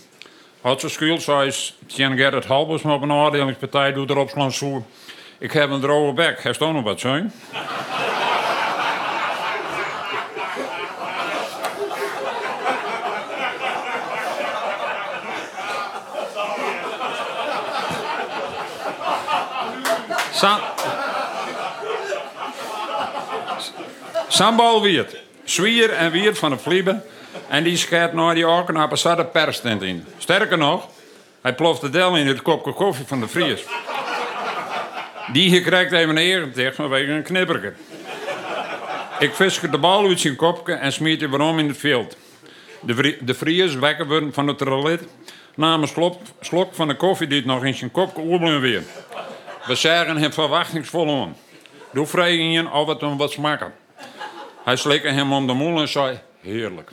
Had ze schuld, zei Tjen Gerrit Halbers, maar op een afdelingspartij doet erop zo. Ik heb een droge bek. Heeft ook nog wat zijn? Sambal Wiert. Zwier en Wiert van de Vlieben. En die schijt naar die orken naar de perstent in. Sterker nog, hij ploft de del in het kopje koffie van de Vries. Die krijgt even een erentijd vanwege een knipperker. Ik visker de bal uit zijn kopje en smiet hem waarom in het veld. De, de Vries wekken worden van het toilet. Nam een slok, slok van de koffie die het nog in zijn kopje oerblen weer. We zagen hem verwachtingsvol aan. Doe vregen je of het hem wat smaken. Hij slikte hem om de mond en zei: Heerlijk.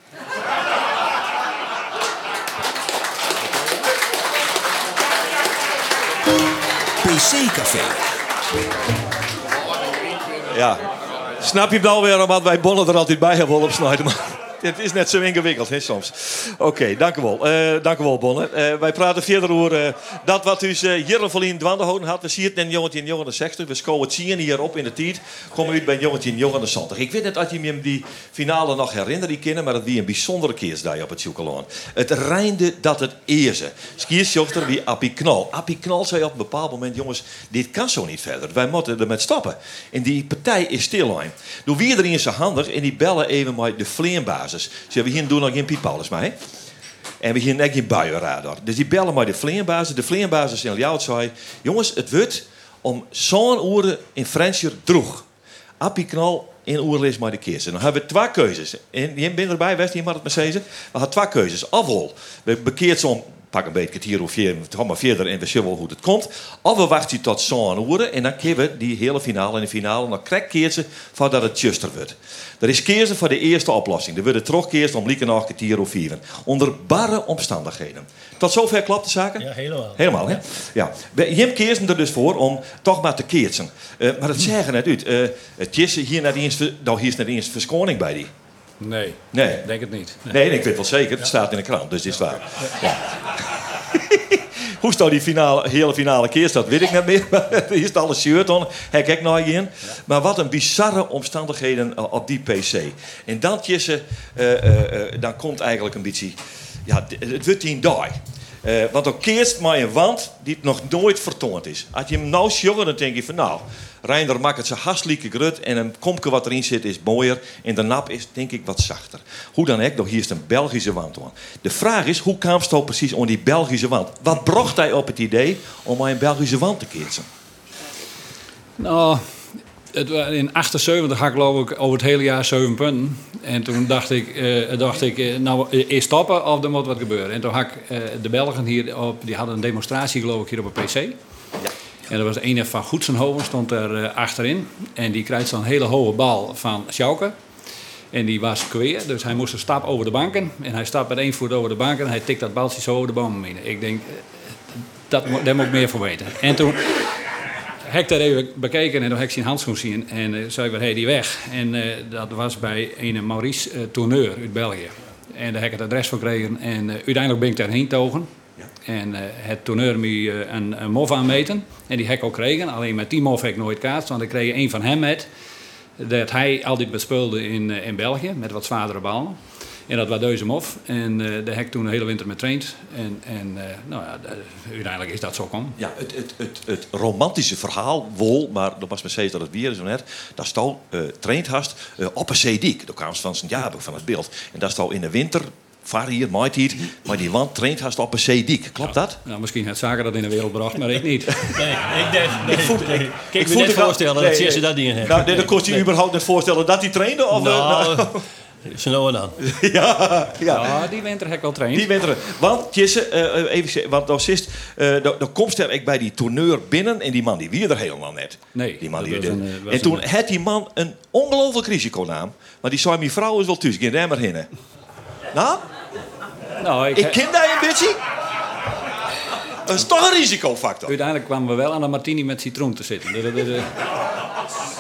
PC Café.
Ja. Snap je het alweer wat wij bollen er altijd bij hebben? Maar het is net zo ingewikkeld, hè, soms. Oké, dank u wel. Eh, dank u wel, Bonne. Eh, wij praten verder over eh, dat wat u uh, hier van in dwanden houden had. We zien het in jongetje in jongen de 60. We scoren het zien hierop in de tijd. Komen uit bij jongetje in jongen de 70. Ik weet niet of je die finale nog herinnert, die kennen, maar het was een bijzondere keersdag op het Joekeloon. Het reinde dat het eerste. Skiersjochter wie Appie Knal. Appie Knal zei op een bepaald moment, jongens, dit kan zo niet verder. Wij moeten er met stoppen. En die partij is stil. Doe wie er in zijn handig en die bellen even met de vleerbasis. Ze hebben hier doen nog geen Piet Paulus mee. En we hier net geen buienradar. Dus die bellen met de vleerbasis. De vleerbasis in jou zei, jongens, het wordt om zo'n uren in Fransje droeg. Appie Knal in oerlees maar de keers. En dan hebben we twee keuzes. En je bent erbij, West, je mag het maar zeggen. We hadden twee keuzes. Ofwel, we bekeert zo'n pak een beetje kwartier of vier, ga maar verder en we zien wel hoe het komt. Of we wachten tot zo'n uren en dan kunnen we die hele finale en de finale nog krijg voordat het juster wordt. Er is keersen voor de eerste oplossing. Er worden terugkeersen om lieken nog kwartier of vier. Onder barre omstandigheden. Tot zover klopt de zaken?
Ja, helemaal.
Helemaal, hè? Ja. We- Jim keersen er dus voor om toch maar te keersen. Eh, maar [CLEARS THROAT] het zeggen net uit. Eh, het is hier net eens, nou, hier is net eens verschoning bij die.
Nee,
Nee.
denk het niet.
Nee, ik weet wel zeker. Het staat in de krant, dus dit is waar. Ja. [LAUGHS] Hoe staat die finale, hele finale keer dat weet ik niet meer. [LAUGHS] Maar Hier is alle shirt on, heb ik nog in. Maar wat een bizarre omstandigheden eh, op die PC. En dan, Jesse, eh, eh, dan komt eigenlijk een beetje... Ja, het wordt die die. Eh, want ook keerst maar een wand die nog nooit vertoond is. Als je hem nou sjoggen, dan denk je van nou, Reinder maakt het zo hartstikke grut en een komke wat erin zit is mooier en de nap is denk ik wat zachter. Hoe dan ook, nog hier is een Belgische wand. De vraag is, hoe kwam het precies om die Belgische wand? Wat bracht hij op het idee om maar een Belgische wand te keersen?
Nou, het, in 78 had ik geloof ik over het hele jaar 7 punten. En toen dacht ik, eh, dacht ik eh, nou, eh, eerst stoppen of er moet wat gebeuren. En toen had ik de Belgen hier op, die hadden een demonstratie geloof ik hier op een PC. En er was een van Goedsenhoven, stond er achterin. En die krijgt zo'n hele hoge bal van Sjouke. En die was kweer, dus hij moest een stap over de banken. En hij stapt met één voet over de banken en hij tikt dat baltje zo over de bomen heen. Ik denk, dat, daar moet ik meer van weten. En toen heb dat even bekeken en toen heb ik zijn handschoen zien. En eh, zei ik, waar hij die weg? En eh, dat was bij een Maurice eh, Tourneur uit België. En daar heb ik het adres voor gekregen. En uiteindelijk ben ik daarheen togen. En eh, het tourneur me een, een mof aanmeten. En die heb ik ook gekregen. Alleen met die mof heb ik nooit kaart. Want ik kreeg een van hem met. Dat hij altijd bespeelde in, in België. Met wat zwaardere ballen. En dat was deze mof. En eh daar heb ik toen de hele winter mee traind. En, en eh, nou ja, uiteindelijk is dat zo gekomen.
Ja, het, het, het, het romantische verhaal, wol, maar dat was me steeds dat het weer zo net. Dat stal eh traind hast op een zeediek. Daar kwam ze van zijn jaber van het beeld. En dat stal in de winter, vaar hier, maait hier, maar die wand traind hast op een zeediek. Klopt dat?
Nou, misschien het zaken dat in de wereld bracht, maar ik niet. [LAUGHS]
Nee, ik denk... Nee,
Ik voel-
ik,
ik-
ik,
ik
me
voel
net
het wel-
voorstellen
nee,
dat
nee.
Jesse dat niet in heeft.
Nou, nee, dan kost je überhaupt niet voorstellen dat hij trainde? Of,
Nou,
nou, [LAUGHS]
nou en dan. [LAUGHS]
ja, ja.
Ja, die winter heb ik wel traind.
Die winter. Want, Jesse, eh, even, zeggen, want dan zist, eh dan, komt er ik bij die tourneur binnen en die man die wie er helemaal net.
Nee,
Die man die
was een, eh, was
en toen
een-
had die man een ongelooflijk risiconaam. Maar die zei, mijn vrouw is wel thuis, geen maar heen. Nou,
Nou, ik,
ik ken daar een beetje. Dat is toch een risicofactor.
Uiteindelijk kwamen we wel aan de martini met citroen te zitten. Dus, dat- dat- dat-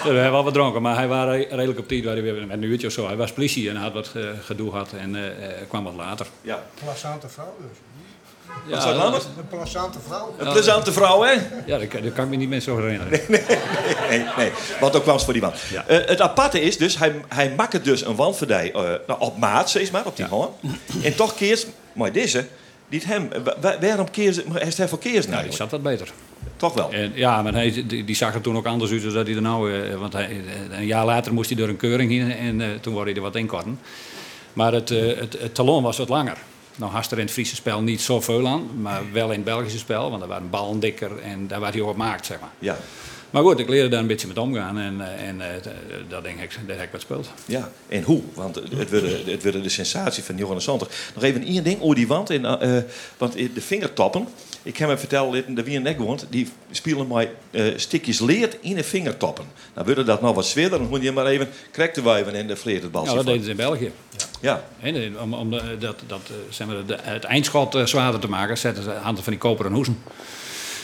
we hebben wel wat dronken, maar hij was re- redelijk op tijd. waar hij weer- Met een uurtje of zo. Hij was politie en had wat eh, gedoe gehad en eh, eh, kwam wat later.
Ja.
Plezante vrouw dus.
Ja,
Wat zei Lambert?
Een plezante vrouw.
Een plezante vrouw, hè?
Ja, dat, kan- dat kan ik me niet meer zo herinneren.
Nee, nee, nee. Want ook kwam het voor die man.
Ja.
Eh, het aparte is dus, hij, hij maakt dus een wandverdij eh, nou, op maat, zeg maar, op die hoorn. En toch keert, maar deze, niet hem. Wa- wa- waarom keert hij heeft hij voor keers
Nou, die zat wat beter.
Toch wel.
En, ja, maar hij, die, die zag er toen ook anders uit dan dat hij er nou... eh, want hij, een jaar later moest hij door een keuring heen en eh, toen word hij er wat inkorten. Maar het, eh, het, het talon was wat langer. Nou had er in het Friese spel niet zoveel aan, maar wel in het Belgische spel. Want daar waren ballen dikker en daar werd hij op gemaakt, zeg maar.
Ja.
Maar goed, ik leerde daar een beetje met omgaan en, en dat denk ik, dat heb ik wat speelt.
Ja, en hoe? Want het werd, het werd de sensatie van Johan Santer. Nog even één ding over die wand. En, want de vingertoppen, ik heb hem verteld, dat wie een nek woont, die spelen mij eh, stikjes leert in de vingertoppen. Nou, willen dat nou wat zwerder, dan moet je maar even krekte wijven en de vleert het balsje
Nou, dat deden ze in België.
Ja.
En, eh, om om de, dat, dat, eh, zeg maar, de, het eindschot eh, zwaarder te maken, zetten ze handen van die koperen hoezen.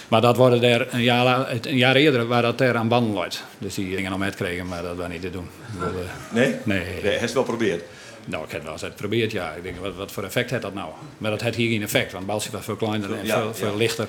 Maar dat worden er een jaar, een jaar eerder waar dat er aan banden luidt. Dus die gingen nog met kregen, maar dat was niet te doen. Eh,
Nee?
Nee.
Nee, hij heeft het wel geprobeerd.
Nou, ik heb het wel eens geprobeerd, ja. Ik denk, wat, wat voor effect heeft dat nou? Maar dat had hier geen effect, want balsje was veel kleiner en
Ja,
veel, veel
ja.
lichter.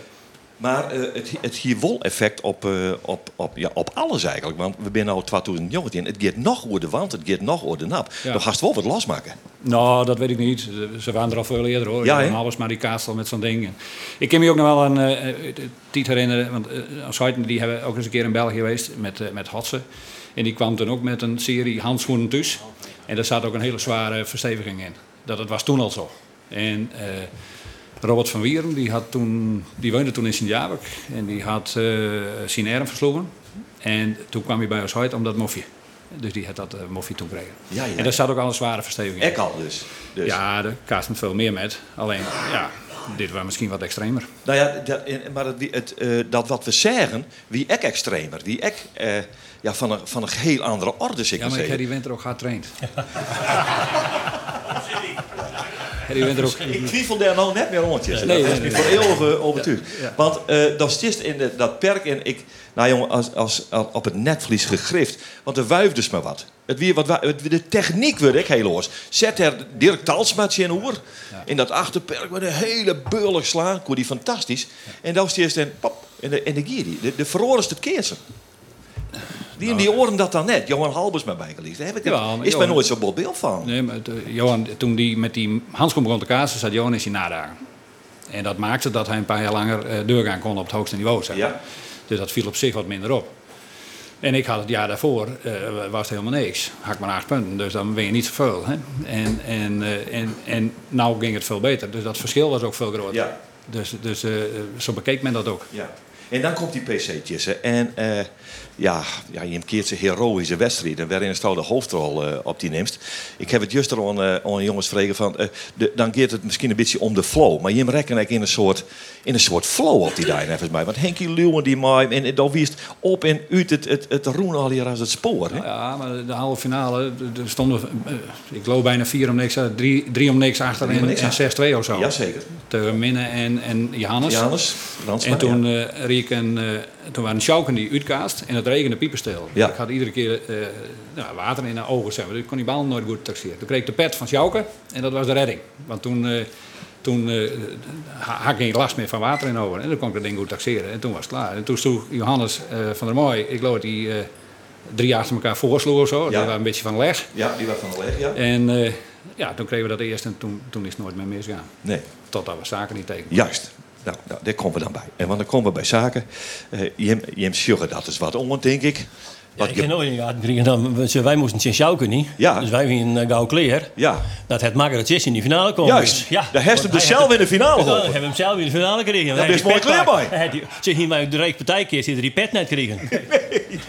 Maar eh, het, het hier wel effect op, eh, op, op, ja, op alles eigenlijk. Want we zijn nu 2019. Het gaat nog over de wand, het gaat nog over de nap.
Ja.
Dan gaat wel wat losmaken.
Nou, dat weet ik niet. Ze waren er al veel eerder hoor.
Ja, hè?
alles maar die kaatsel met zo'n ding. En Ik kan me ook nog wel een eh, eh, tijd herinneren. Want uh, die hebben ook eens een keer in België geweest met, met Hotse. En die kwam toen ook met een serie handschoenen thuis. En daar zat ook een hele zware versteviging in. Dat het was toen al zo. En eh, Robert van Wieren, die, had toen, die woonde toen in Sint-Jabek. En die had eh zijn arm versloegen. En toen kwam hij bij ons uit om dat moffie. Dus die had dat eh, moffie toen gekregen.
Ja, ja.
En daar zat ook al een zware versteviging in.
Ek al dus. dus.
Ja, daar kaast met veel meer met. Alleen, ja, dit was misschien wat extremer.
Nou ja, dat, maar het, het, eh, dat wat we zeggen, wie ek extremer, wie ek eh, ja, van, een, van een heel andere orde zit.
Ja, maar ik heb die winter ook hard getraind. die er ook...
Ik twijfel daar nou net meer rondjes.
Nee,
dat is
nee,
me
nee.
voor eeuwig overtuigd.
Ja, ja.
Want eh dan stist in de, dat perk en ik... Nou jongen, als, als, als op het netvlies gegrift. Want er wuifde dus maar wat. Het weer wat wa- het, de techniek werd ik heel. Zet er Dirk Talsmaatje in oer. In dat achterperk met een hele beurlijk slaan. Kon die fantastisch. En dan stierst en pop. En de, en de gier die. De, de verlorenste keersen. Die in die oren dat dan net. Johan Halbers mij bijgeliefd. Daar heb ik het,
Ja, maar
is mij nooit zo'n bot beeld van.
Nee, maar het, eh, Johan, toen die met die handschoen begon te kaatsen, zat Johan in zijn nadagen. En dat maakte dat hij een paar jaar langer eh, doorgaan kon op het hoogste niveau. Zeg. maar. Dus dat viel op zich wat minder op. En ik had het jaar daarvoor, eh, was het helemaal niks. Had ik maar acht punten, dus dan ben je niet zoveel. Hè? En, en, eh, en, en nou ging het veel beter. Dus dat verschil was ook veel groter.
Ja.
Dus, dus eh, zo bekeek men dat ook.
Ja. En dan komt die PC'tjes. hè. En eh, ja, ja, je keert ze heroïsche wedstrijden waarin Stouw de hoofdrol eh, op die neemt. Ik heb het juist er aan, eh, aan jongens vregen van, de, dan gaat het misschien een beetje om de flow. Maar je rekken eigenlijk in een soort, in een soort flow op die [LAUGHS] dag, volgens mij. Want Henkie Leeuwen die maai en, en dan wiest op en uit het, het, het roen al hier als het spoor. Hè?
Ja, maar de halve finale, er stonden, ik geloof bijna vier om niks, drie, drie om niks achter
Drie
en,
niks
en
achter.
6-2 of zo.
Jazeker.
Tegen Minne en, en Johannes.
Johannes,
En toen eh Riek en eh, toen waren Schauken die uitkaast en het regende pieperstil.
Ja.
Ik had iedere keer eh, nou, water in de ogen, zeg maar. Dus ik kon die bal nooit goed taxeren. Toen kreeg ik de pet van Schauken en dat was de redding. Want toen, eh, toen ha- had ik geen last meer van water in de ogen. En dan kon ik dat ding goed taxeren. En toen was het klaar. En toen sloeg Johannes van der Mooij, ik geloof hij eh, drie achter elkaar voorsloeg of zo. Dat was een beetje van leg.
Ja, die was van leg, ja.
En ja, toen kregen we dat eerst en toen, toen is het nooit meer misgaan.
Nee.
Totdat we zaken niet tekenen.
Juist. Nou, nou, daar komen we dan bij. En want dan komen we bij zaken. Je hebt sjuggen, dat is wat om, denk ik.
Ja, ik in de we- wij moesten zien sjouken niet.
Ja.
Dus wij gingen uh, gauw kleer.
Ja.
Dat het makkelijk is in die finale komen.
Juist.
Dus, ja.
Daar heeft hem dus zelf in de finale geholpen.
Dan hebben we hem zelf in de finale gekregen.
Daar is mooi kleer bij.
Zeg hier maar de Rijkspartijkeer zit er die pet net kregen. [LAUGHS]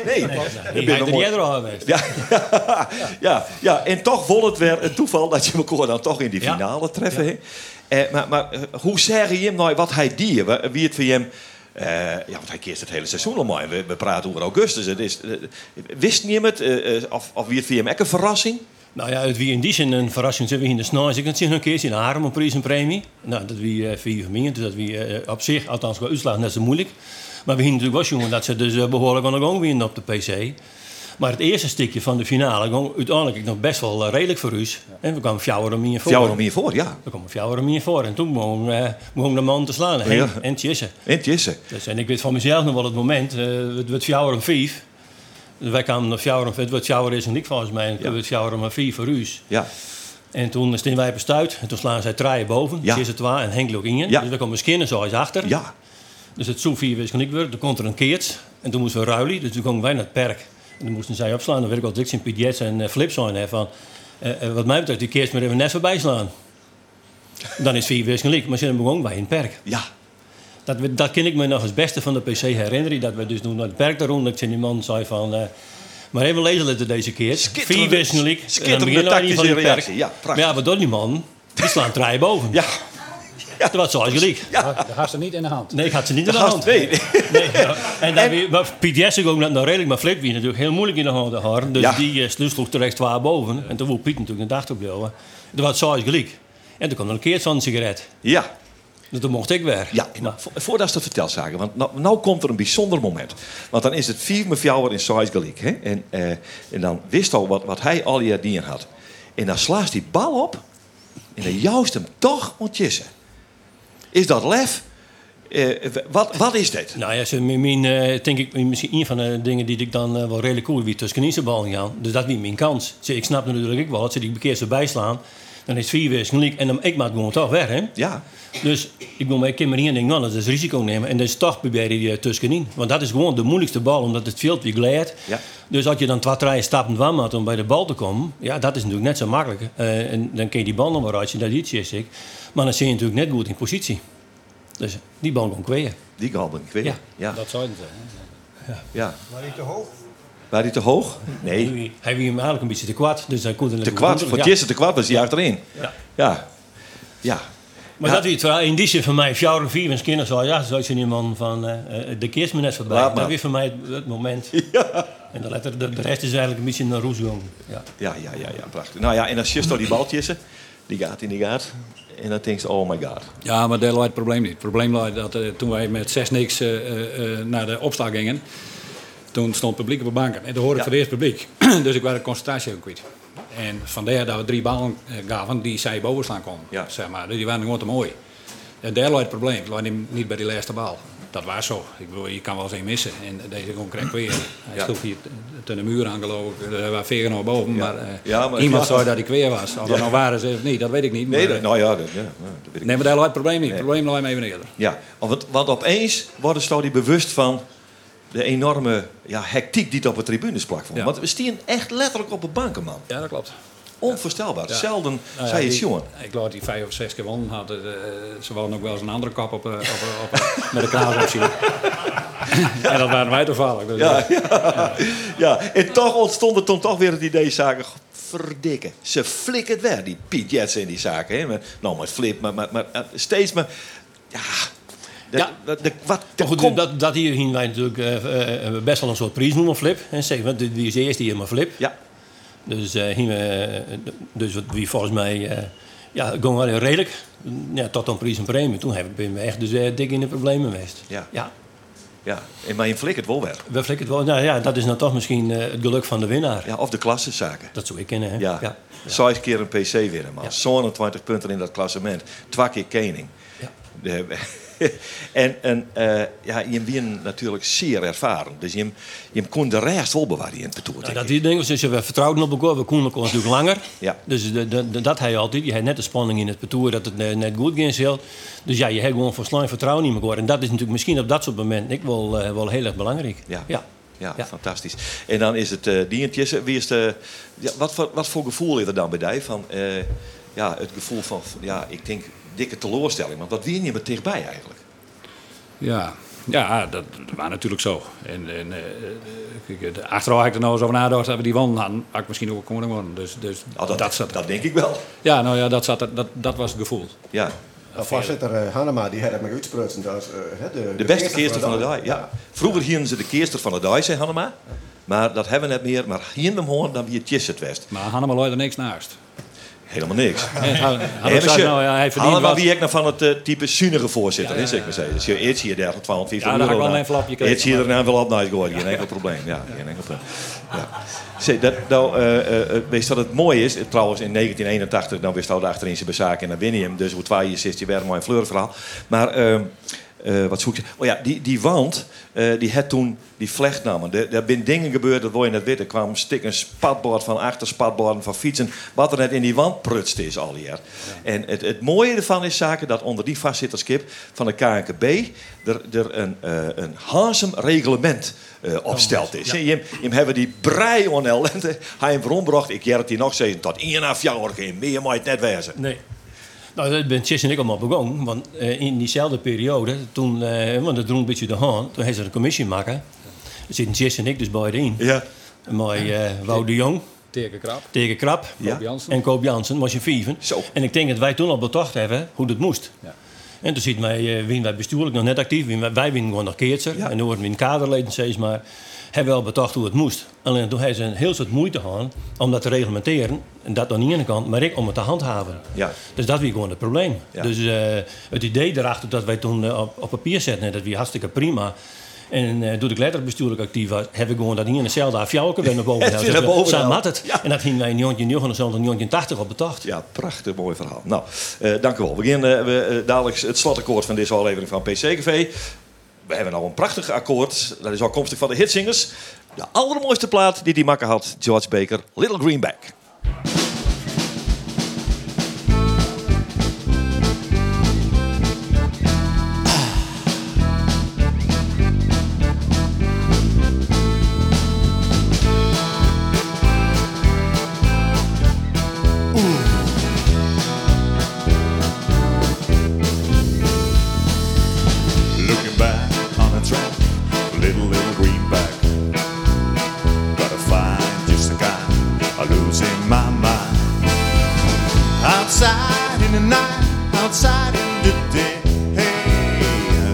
Nee,
Die
ben
hij
nog
er
mooi-
eerder al geweest.
Ja, [LAUGHS] ja, ja, en toch vond het weer een toeval dat je elkaar dan toch in die finale treffen. Eh, maar maar eh, hoe zeg je hem nou wat hij die? Wie het voor hem... eh, ja, want hij keert het hele seizoen al maar. We, we praten over augustus. Het is, eh, wist niemand eh, of, of wie het voor hem ook een verrassing?
Nou ja, het wie in die zin een verrassing. Ze wie in de snel. Ik kan zien een keer in Haarlem op prijs en premie. Nou, dat wie uh, vier gemeen. Dus dat wie op zich, althans qua uitslag, net zo moeilijk. Maar we gingen natuurlijk wel jongen dat ze dus eh, behoorlijk aan de gang winnen op de PC. Maar het eerste stukje van de finale ging uiteindelijk nog best wel eh, redelijk voor ons. En we kwamen fjouwer om voor.
Fjouwer om voor, ja.
We kwamen fjouwer om voor. En toen begon, begon de man te slaan.
Ja.
En Tjisse.
En Tjisse.
Dus, en ik weet van mezelf nog wel het moment. eh het werd fjouwer om vijf. Wij kwamen naar fjouwer om Het werd fjouwer is en ik volgens mij. En het werd fjouwer om vier voor us.
Ja.
En toen staan wij bestuit. En toen slaan zij draaien boven.
Ja.
Twee en Henk in.
Ja.
Dus we kwamen skinnen zo eens achter.
Ja.
Dus het zo vier wist ik weer. Toen komt er een keert. En toen moesten we ruilen. Dus toen gingen wij naar het perk. Toen moesten zij opslaan. Dan weet ik al ik zijn PDS en eh, flips zijn. Hè, van, eh, eh, wat mij betreft, die keert maar even net voorbij slaan. Dan is vier wist gelijk. Maar ze hebben gewoon bij in het perk.
Ja.
Dat, dat ken ik me nog als beste van de PC herinneren. Dat we dus toen naar het perk daarom. Dat die man zei van... eh, maar even lezen letten deze keer. Vier wist gelijk. dan
tactische
van perk.
reactie. Ja, prachtig.
maar ja, wat doet die man? Die slaan draaien boven.
Ja.
Dat was zoals gelijk.
Dat had ze niet in de hand.
Nee, ik had ze niet in de
Dat
hand.
was twee.
Nee, ja. [LAUGHS] En dan weer, maar Piet ook net nou redelijk, maar Flip wie natuurlijk heel moeilijk in de hand te houden. Dus
Ja.
die uh, sloeg terecht waar boven. En toen wil Piet natuurlijk een dag op jou. Dat was zoals gelijk. En toen kwam er een keer zo'n sigaret.
Ja.
Dus toen mocht ik weer.
Ja, vo- voordat ze het vertelt, zagen, want nou, nou komt er een bijzonder moment. Want dan is het vier met jou in size gelijk. Hè? En, eh, en dan wist al wat, wat hij al die dingen had. En dan slaat die bal op. En dan juist hem toch ontjissen. Is dat lef? Eh, wat, wat is dit?
Nou ja, ze, mijn, mijn, eh, denk ik, misschien een van de dingen die ik dan eh, wel redelijk cool wie tussen bal gaan. Dus dat is mijn kans. Ik snap natuurlijk wel, als ze die bekeer erbij slaan, dan is het vier weer gelijk. En dan, ik maak gewoon toch weg, hè?
Ja.
Dus ik wil mij maar hier en denk, nou, dat is risico nemen. En dus toch probeer je die tussenin. Want dat is gewoon de moeilijkste bal, omdat het veld weer glijdt.
Ja.
Dus als je dan twee, drie stappen kwam had om bij de bal te komen, ja, dat is natuurlijk net zo makkelijk. Eh, en dan kun je die bal nog wel uit, dat iets is ik. Maar dan zit je natuurlijk net goed in positie. Dus die bal kon kweeën.
Die galben, ik weet
Ja.
het. Ja.
Dat zouden ze.
ja.
Maar niet te hoog.
Waar hij te hoog? Nee.
Hij wie hem eigenlijk een beetje te kwad. Dus hij kon er
Te kwad. Voor het
ja.
te kwad was hij achterin.
Ja.
Ja. Ja.
Maar
Ja.
dat is het wel in die zin van mij, fjouwer en vier, en kinderen zo, ja, zo is een man van, eh, eh, de kerst me net voorbij.
Laat maar.
Dat is voor mij het, [LAUGHS] het moment. En de, letter, de, de rest is eigenlijk een beetje een roesgang. Ja.
Ja, ja, ja, ja, prachtig. Nou ja, en dan just die baltjes, die gaat in die gaat. En dan denk je, oh my god.
Ja, maar daar lag het probleem niet. Het probleem lag dat eh, toen wij met 6 niks eh, eh, eh, naar de opslag gingen, toen stond het publiek op de banken. En toen hoorde ik voor het eerst publiek. [CLEARS THROAT] dus ik was de concentratie ook kwijt. En vandaar dat we drie ballen eh, gaven die zij boven staan konden. Zeg maar. Dus die waren gewoon te mooi. En daar lag het probleem. Het niet- bij die laatste bal. Dat was zo. Ik bedoel, je kan wel eens een missen. En deze kreeg ik weer. Hij
Ja.
sloeg hier tegen de muur aan geloof ik. Er waren vegen naar boven. Maar, eh,
Ja, maar-
iemand [LAUGHS] zei dat ik weer was. Of dat nou waren ze of niet, dat weet ik niet.
Nee,
maar,
dat-
eh,
nou ja, dat, ja, ja, dat weet ik
Nee, maar daar lag het probleem niet. Het probleem lag hem even eerder.
Ja, want, want opeens worden ze die bewust van de enorme ja, hectiek die het op de tribunes plak.
Ja.
Want we staan echt letterlijk op de banken, man.
Ja, dat klopt.
Onvoorstelbaar.
Ja.
Zelden
Nou
zei je het,
die-
jongen.
Ik geloof dat hij vijf of zes keer won had. eh, ze wilden ook wel eens een andere kap op, eh, op, eh, op, eh, met de kraas [LAUGHS] en dat waren wij toevallig. Dus,
Ja, ja. ja, en toch ontstond er toen toch weer het idee, zaken, verdikken. Ze flikkert weg, die Piet Jetsen in die zaken. Hè? Maar, nou, met flip, maar, maar, maar eh, steeds maar... Ja, de,
Ja.
de, de- wat,
goed, dat, dat hier gingen wij natuurlijk eh, eh, best wel een soort prijs noemen, Flip. En zeggen, want dit wie is de eerste hier maar Flip.
Ja.
Dus, eh gingen we, eh, dus wat wie volgens mij, eh, ja, gewoon wel redelijk. Ja, tot een prijs en premie. Toen ben we echt dus, eh, dik in de problemen geweest.
Ja.
Ja.
Ja, maar je flikkert wel weg.
We flikken het wel. Nou ja, dat is nou toch misschien eh, het geluk van de winnaar.
Ja, of de klassenzaken.
Dat zou ik kennen, hè?
Ja.
ja.
Zes keer een PC winnen, man. 27 punten in dat klassement. Twee keer kening. [LAUGHS] En en eh, ja, je bent natuurlijk zeer ervaren. Dus je, je kon de rest wel bewaren in het betoer.
Nou, dat die dingen, dus we vertrouwden op elkaar, we konden natuurlijk langer.
Ja.
Dus de, de, de- dat hij altijd. Je had net de spanning in het parcours dat het net, goed ging. zelf. Dus ja, je hebt gewoon slang vertrouwen in elkaar. En dat is natuurlijk misschien op dat soort momenten ik wel, eh, wel heel erg belangrijk.
Ja.
ja.
Ja, fantastisch. En dan is het uh, dientjes. Wie is de, ja, wat, voor, wat voor gevoel is er dan bij die? Van, ja, het gevoel van, ja, ik denk, dikke teleurstelling. Want wat win je met dichtbij eigenlijk?
Ja, ja dat, dat was natuurlijk zo. En, en eh, kijk, de- achteraf had ik er nou eens over nagedacht dat we die won hadden. Had ik misschien ook koning worden. Dus, dus
Oh, dat, dat,
zat,
dat denk ik wel.
ja, nou ja, dat, zat er, dat, dat was het gevoel.
Ja.
Nou, voorzitter uh, Hanema die had het me uitsprutsen. Dat uh, de,
de, beste keerster van de dag. Ja. Vroeger hielden ze de keerster van de dag, zei Hannema. Maar dat hebben we net meer. Maar hier hem horen dan wie het het west.
Maar Hannema looit er niks naast.
Helemaal niks.
Nee, Han- Hannema zei, nou ja, hij verdient wat.
wie ik nou van het uh, type zuinige voorzitter is, ik maar zeggen. Dus je eerst je 30, 12, 50
Ja,
euro.
had ik wel
dan-
een envelopje gekregen,
Eerst zie je er
maar-
een envelop naar gooien. Geen enkel probleem. Ja, geen enkel probleem. Ja. Zeg, dat, nou, uh, uh, weet je dat het mooi is? Trouwens, in 1981, dan wist hij achterin zijn bezaken en dan win je hem. Dus hoe twee je zit, je weer een mooi vleurverhaal. Maar... Uh, uh, wat zoek je? Oh ja, die, die wand, uh, die had toen die vlecht namen. Er zijn dingen gebeurd, dat wil je net weten. Er kwam stikken spatbord van achter, spatborden van fietsen. Wat er net in die wand prutst is al hier. Ja. En het, het mooie ervan is zaken dat onder die vastzitterskip van de KNKB er, er een, uh, een reglement uh, opsteld is. Ja. Hebben die brei onellende, hij hem rondbracht. Ik het die nog zeggen tot één af jaar geen meer moet het net wezen.
Nee. Nou, dat ben Chis en ik allemaal begonnen. Want uh, in diezelfde periode, toen, uh, want dat drong een beetje de hand, toen hebben ze een commissie maken. Er zitten Chis en ik dus bij in.
Ja.
Maar uh, Wout de Jong.
Tegen Krap.
Tegen Krap.
Ja. Koop Jansen.
En Koop Jansen, was je vijven.
Zo.
En ik denk dat wij toen al betocht hebben hoe dat moest.
Ja.
En toen zitten wij, uh, wien wij bestuurlijk nog net actief. Wij, wij winnen gewoon nog keertser. Ja. En toen worden we in kaderleden steeds maar hebben wel betocht hoe het moest. Alleen toen hebben ze een heel soort moeite gehad om dat te reglementeren. En dat aan de ene kant, maar ik om het te handhaven.
Ja.
Dus dat was gewoon het probleem.
Ja.
Dus uh, het idee erachter dat wij toen uh, op, op, papier zetten, dat was hartstikke prima. En uh, toen ik letterlijk bestuurlijk actief was, heb ik gewoon dat hier in hetzelfde afjouwen weer naar boven [LAUGHS]
boven
Samen had het.
Ja.
En dat ging wij in 1979, 1980 op betocht.
Ja, prachtig mooi verhaal. Nou, uh, dank u wel. We beginnen uh, dadelijk het slotakkoord van deze aflevering van PCGV. We hebben nou een prachtig akkoord. Dat is afkomstig van de hitsingers. De allermooiste plaat die die makker had, George Baker, Little Greenback.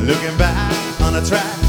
Looking back on the track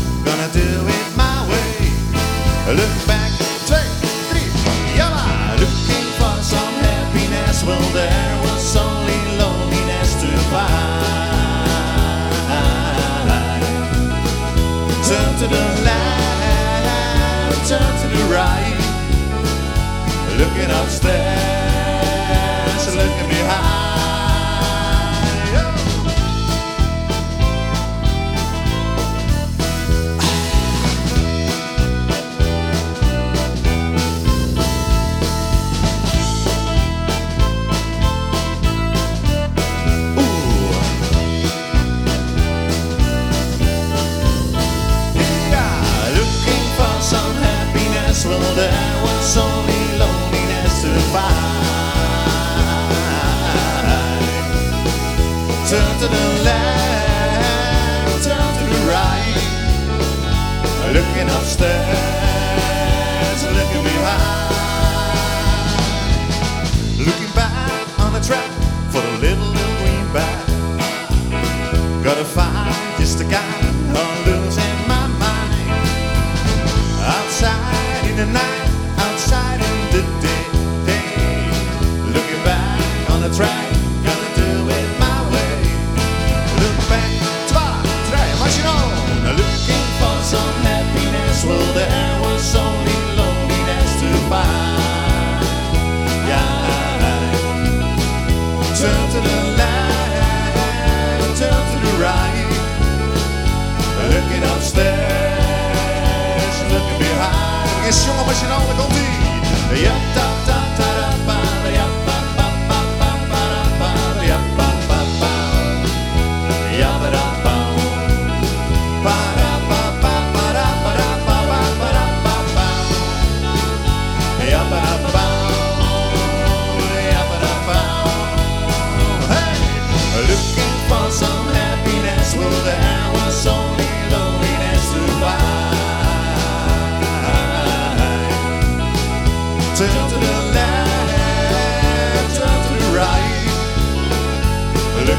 behind. Yes, jongen, als je nou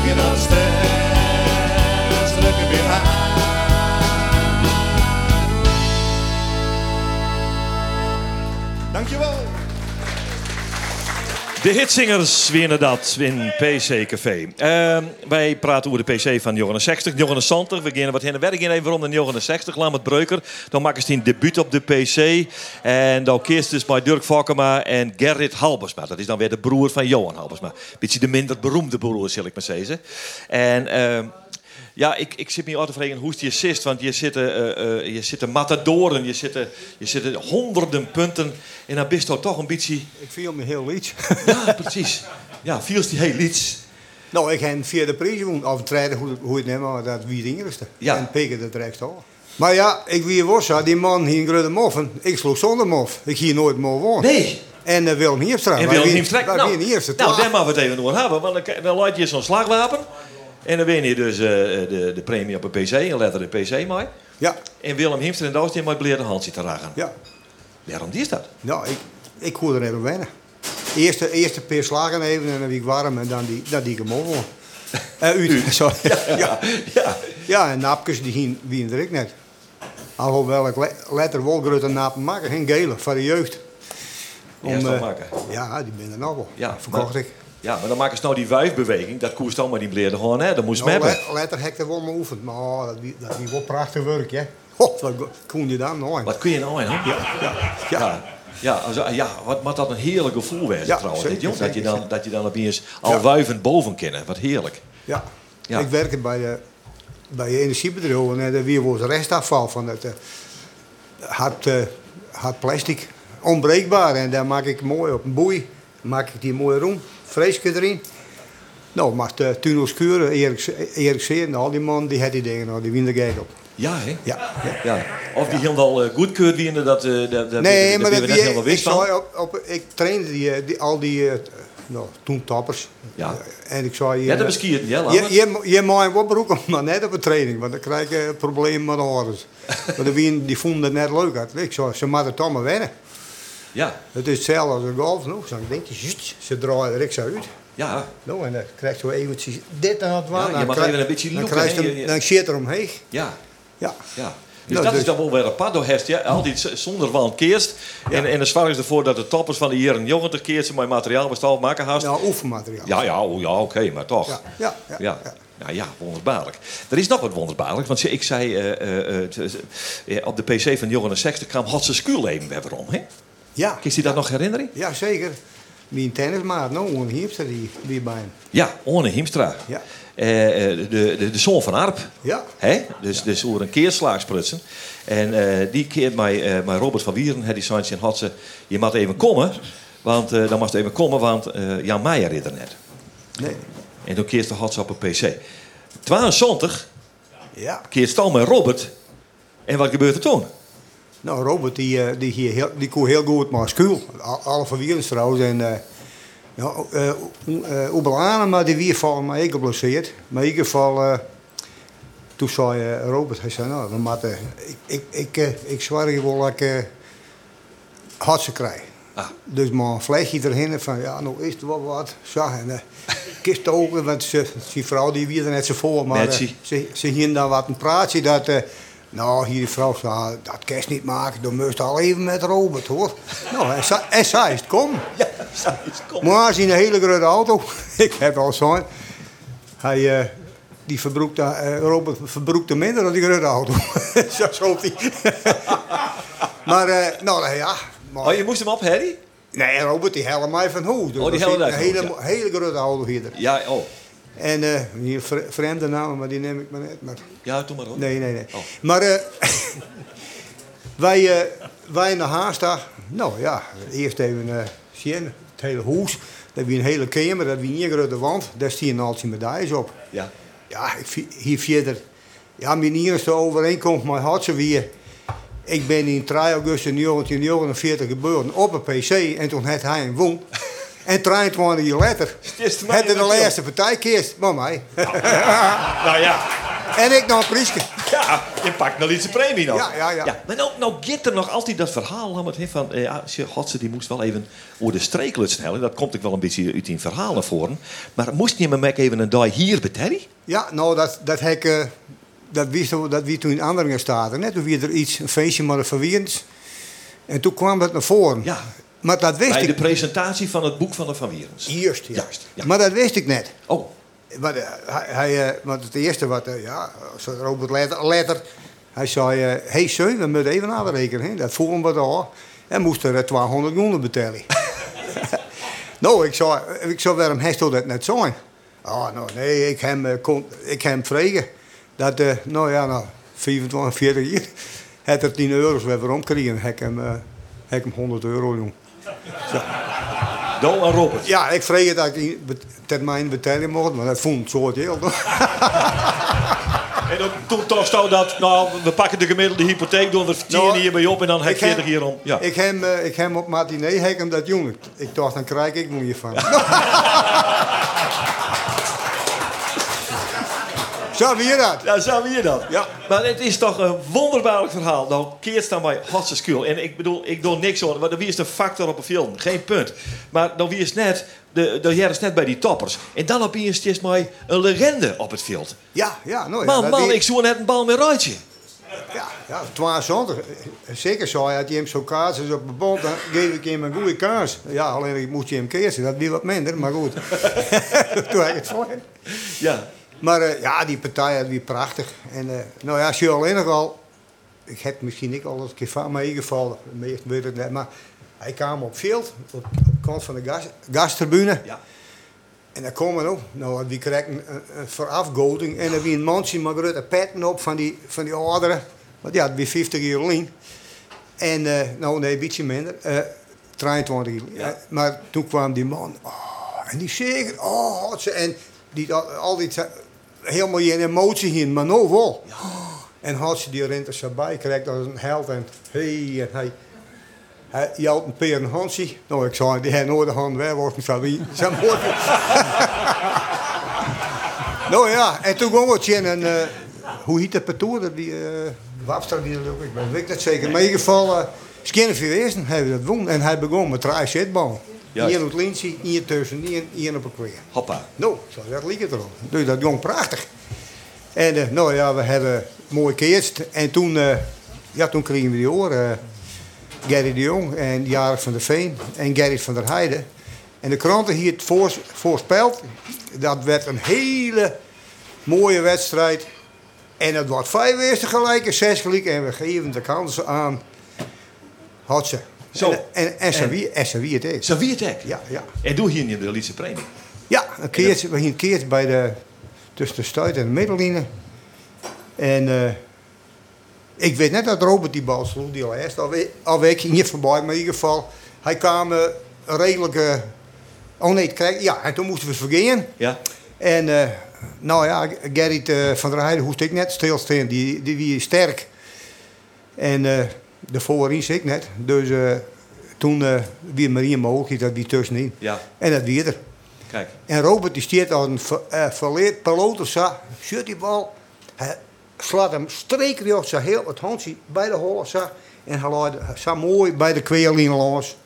give us that.
De hitsingers winnen dat in PC Café. Ehm, wij praten over de PC van Johannes 60, Johannes 70. We gaan wat heen en werk in even rond de Johannes 60. Lammert Breuker. Dan maken ze een debuut op de PC. En dan keert dus bij Dirk Fokkema en Gerrit Halbersma. Dat is dan weer de broer van Johan Halbersma. Beetje de minder beroemde broer, zal ik maar zeggen. En... ehm, ja, ik, ik zit me altijd te vragen hoe is die assist. Want je zit, eh, eh, je zit matadoren, je zit, je zit honderden punten. En dan bist je toch een beetje...
Ik viel me heel iets.
Ja, precies. Ja, viel die heel iets.
Nou, ik heb vierde prijs gewonnen. Of tweede, hoe, hoe het neemt, maar dat wie het eerste.
Ja.
En Peker dat rechts al. Maar ja, ik wie was, die man hier in Grudde Moffen. Ik sloeg zonder mof. Ik hier nooit meer wonen.
Nee.
En uh, Willem Hiemstra.
En Willem Hiemstra. Nou, nou
toch?
daar moeten we het even over hebben. Want dan, dan laat je zo'n slagwapen. En dan win je dus eh, de, de premie op een PC. En letter de PC mee.
Ja.
En Willem Hiemstra en Douws die met bleerde hand zitten ragen.
Ja.
Waarom die is dat?
Nou, ik, ik kon er even wennen. Eerste, eerste paar slagen even en dan wie ik warm en dan die, dan die ik hem over. Eh, uit, [LAUGHS] sorry. Ja,
ja.
ja. en napjes die gingen wie er ik net. Alhoewel ik le- letter wel grote napen maken, geen gele, voor de jeugd.
Al
eh,
maken.
Ja, die ben er nog wel.
Ja,
Verkocht
maar-
ik.
Ja, maar dan maken ze nou die wuifbeweging. Dat koest allemaal die bleerde gewoon, hè. Dat moest
Nou,
hebben.
letter heb ik er wel mee oefend, maar dat wie dat wie wel prachtig werk, hè. God, wat kon je dan nou?
Wat kun je nou aan?
Ja, ja,
Ja, ja, also, ja wat, dat een heerlijk gevoel
Ja,
trouwens.
zeker,
dat, je dan, dat je dan opeens al
Ja.
wuivend boven kennen. Wat heerlijk.
Ja.
Ja.
Ik werkte bij de, bij je energiebedrijf en eh, daar weer was restafval van het eh, hard, eh, hard plastic. Onbreekbaar en daar maak ik mooi op een boei. Maak ik die mooi rond, vreesje erin. Nou, maar de tunnels kuren, Erik, Erik Seer en al die man, die had die dingen, nou, die winnen er gek op.
Ja, hè?
Ja.
Ja. Of die helemaal uh, goedkeurd winnen, dat, eh dat, dat
nee,
dat
maar dat wie,
helemaal
ik,
wist van.
zei op, op, ik trainde die, eh, die, al die, eh, nou, toen tappers.
Ja.
En ik zei...
Ja,
eh,
dat beskiert, ja, laat
Je, je, je mag hem opbroeken, maar net op een training, want dan krijg je problemen met de [LAUGHS] maar de wien, die vonden het net leuk uit. Ik zei, ze moeten toch maar wennen.
Ja.
Het is hetzelfde als een golf. Nou, zo denk je, zut, ze draaien er rechts uit.
Ja.
Nou, en dan krijg je zo eventjes dit en dat waar.
Ja, je mag even een beetje
Dan
loeken,
krijg je dan zit er omheen.
Ja.
Ja.
ja. Dus
Nou,
dat
dus-
is dan wel weer apart. Door ja, altijd zonder van keerst. En, en de zwaar is ervoor dat de toppers van de jaren 90 keer ze met materiaal bestaan maken haast.
Ja, oefenmateriaal.
Ja, ja, oh, ja oké, maar toch.
Ja, ja, ja,
Ja. Nou ja, wonderbaarlijk. Er is nog wat wonderbaarlijk. Want ik zei eh, eh, eh, op de PC van de Sexte kwam Hotse Skuurleven weer om. Hè?
Ja.
Kun je dat nog herinneren?
Ja, zeker. Mijn tennismaat, nou, een hiepster die, die bij hem.
Ja, Orne Hiemstra.
Ja.
Eh, eh, de, de, de zoon van Arp.
Ja.
Hè? Dus, dus over een keerslaagsprutsen. En eh, die keert mij, mij Robert van Wieren, hè, die zei in Hotse, je mag even komen. Want dan mag je even komen, want Jan Meijer is er net.
Nee.
En toen keert de Hotse op een PC. 72
Ja.
keert stal met Robert. En wat gebeurt er toen?
Nou, Robert, die, eh, die, hier heel, die heel goed maar school. Al- Alle van Wierens trouwens. En, eh ja, uh, Oebelanen, maar die wie vallen maar ik geblesseerd. Maar in ieder geval, toen zei Robert, hij zei, nou, we moeten, ik, ik, ik, ik zwaar je wel dat ik hartse krijg. Dus maar een flesje erheen van, ja, nou is er wel wat. Zo, en uh, [LAUGHS] kist ook, want ze, die vrouw die wie er net zo voor, maar
Netsie.
ze, ze hier dan wat een praatje dat, eh, nou, hier die vrouw zei, dat kan je niet maken, dan moest je al even met Robert, hoor. nou, en en zij is het kom.
Ja, zij is het kom.
Maar hij in een hele grote auto. [LAUGHS] ik heb al zo'n. Hij, eh, die verbroekte, eh, Robert verbroekte minder dan die grote auto. [LAUGHS] zo zo hij. [LAUGHS] maar, eh, nou ja. Maar,
Oh, je moest hem op, Harry?
Nee, Robert, die helde mij van hoe. Dus
Oh, die van
hele,
hoe,
hele grote auto hier.
Ja, oh.
En eh, hier vre- vreemde namen, maar die neem ik maar net. Maar...
Ja, doe maar op.
Nee, nee, nee.
Oh.
Maar eh, [LAUGHS] wij, eh, wij naar Haastag. Nou ja, eerst even zien, het hele huis. Dat wie een hele kamer, dat wie een grote wand. Daar staan al die medailles op.
Ja.
Ja, ik, hier verder. Ja, mijn eerste overeenkomst met Hartse weer. Ik ben in 3 augustus 1949 geboren op een PC en toen had hij een woon. En 23 jaar later had hij de laatste partij keerst met mij. [LAUGHS]
Nou ja.
En ik nog een priesje.
Ja, je pakt nog iets een premie nog.
Ja, ja, ja.
maar nou, nou er nog altijd dat verhaal Lammert, hè, van... eh, ja, ze- Godse, die moest wel even over de streeklut snellen. Dat komt ik wel een beetje uit die verhaal naar voren. Maar moest je me mek even een dag hier bij Terry?
Ja, nou, dat, dat heb ik... eh, dat wist we- dat wie toen in Anderingen staat. Net toen wie er iets, een feestje maar verwierend. En toen kwam dat naar voren.
Ja.
Maar dat wist
Bij
ik
de presentatie van het boek van de Van Wierens.
Juist, ja.
Juist, ja.
Maar dat wist ik net.
Oh.
Maar, eh, hij, hij, eh, want het eerste wat, eh, ja, zo Robert Letter, Letter hij zei, hé uh, hey, Seun, we moeten even narekenen, hè. dat voelen we daar. En moest er eh, 200 miljoen betalen. nou, ik zei, ik zei, waarom u dat net zijn? Ah, nou, nee, ik hem, eh, kon, ik hem vregen. Dat, nou ja, nou, 25, 40 jaar, had er 10 euro's weer omkregen. Heb ik hem, heb ik hem 100 euro doen.
Dol en Robert.
Ja, ik vreeg dat ik die termijn betalen mocht, maar dat vond zo heel. [LAUGHS]
En ook, toen toch stond dat, nou, we pakken de gemiddelde hypotheek, doen we 10
Nou,
hierbij op en dan heb
ik
je 40
heb-
hierom. Ja.
Ik hem, eh, ik hem op matinee, heb ik hem dat jongen. Ik dacht, dan krijg ik moet hiervan. [LAUGHS] Zo, wie je dat?
Ja, zo wie je dat.
Ja.
Maar het is toch een wonderbaarlijk verhaal. Nou, keert dan bij Hotse. En ik bedoel, ik doe niks aan, maar wie is de factor op een film? Geen punt. Maar dan wie is net, de, de is net bij die toppers. En dan op is het maar een legende op het veld.
Ja, ja, ja.
Man, man, ik zoek net een bal met Rijtje.
Ja, ja, 22. Zeker zo, had je hem zo kaartjes op de bond, dan geef ik hem een goede kaars. Ja, alleen ik moest je hem keersen, dat wie wat minder, maar goed. [LAUGHS] Toen had ik het voor.
Ja.
Maar eh, ja, die partij had weer prachtig. En eh, nou ja, als je alleen nog al... Ik heb misschien niet al een keer van meegevallen, meest weet het net, maar hij kwam op veld, op, op de kant van de gas, gastribune.
Ja.
En dan komen we ook, nou, wie krijgt een, een, voorafgoting en dan wie een mandje met grote petten op van die, van die ouderen. Want ja, weer 50 jaar alleen. En, eh, nou nee, een beetje minder, eh 23 jaar. Eh, maar toen kwam die man, oh, en die zeker, oh, had ze, en die al, al die, helemaal geen emotie in, maar nou wel. En had ze die renters erbij, krijgt als een held en hey, en hij. Hij jouwt een peer een handje. Nou, ik zei, die hebben nooit de hand weg, wordt niet van wie. [LAUGHS] Zijn mooi. [LAUGHS] nou ja, en toen kwam het in een, eh, hoe heet dat? Dat die, uh, Wapstra die dat ook, ik ben- weet dat zeker. Maar in ieder geval, uh, Skinner Wezen hebben dat won. En hij begon met zitballen.
Juist.
Eén op het lintje, één tussen, één, één op een kweer.
Hoppa.
Nou, zo, dat liep het erop. Dus dat jong prachtig. En eh, nou ja, we hebben mooi geëerst. En toen, eh, ja, toen kregen we die oren. eh, Gerry de Jong en Jarek van der Veen en Gerrit van der Heijden. En de kranten hier het voor, voorspeld. Dat werd een hele Mooie wedstrijd. En het wordt vijf eerste gelijk en zes gelijk. En we geven de kansen aan. Had ze.
Zo.
En, en, en, en, wie, en ze wie het is.
Zo wie het hek.
Ja, ja.
En doe hier niet de Lietse premie.
Ja, een keertje, we een keertje bij de, tussen de stuit en de middelline. En eh, ik weet net dat Robert die bal sloeg, die. Al, we- al week ging niet voorbij, maar in ieder geval, hij kwam eh, redelijk. eh, oh nee, ja, en toen moesten we het vergeten.
Ja.
En nou ja, Gerrit van der Heijden hoest ik net stilstaan, die, die wie is sterk. En de voorin zit ik net. Dus eh, toen eh wie Marie mogelijk dat wie tussenin.
Ja.
En dat wie er.
Kijk.
En Robert die stiert als een ver, eh, verleerd zo. Shut die bal. Hij slaat hem streekrecht zo heel het handje bij de hol of zo. En hij laat zo mooi bij de kweerlijn los.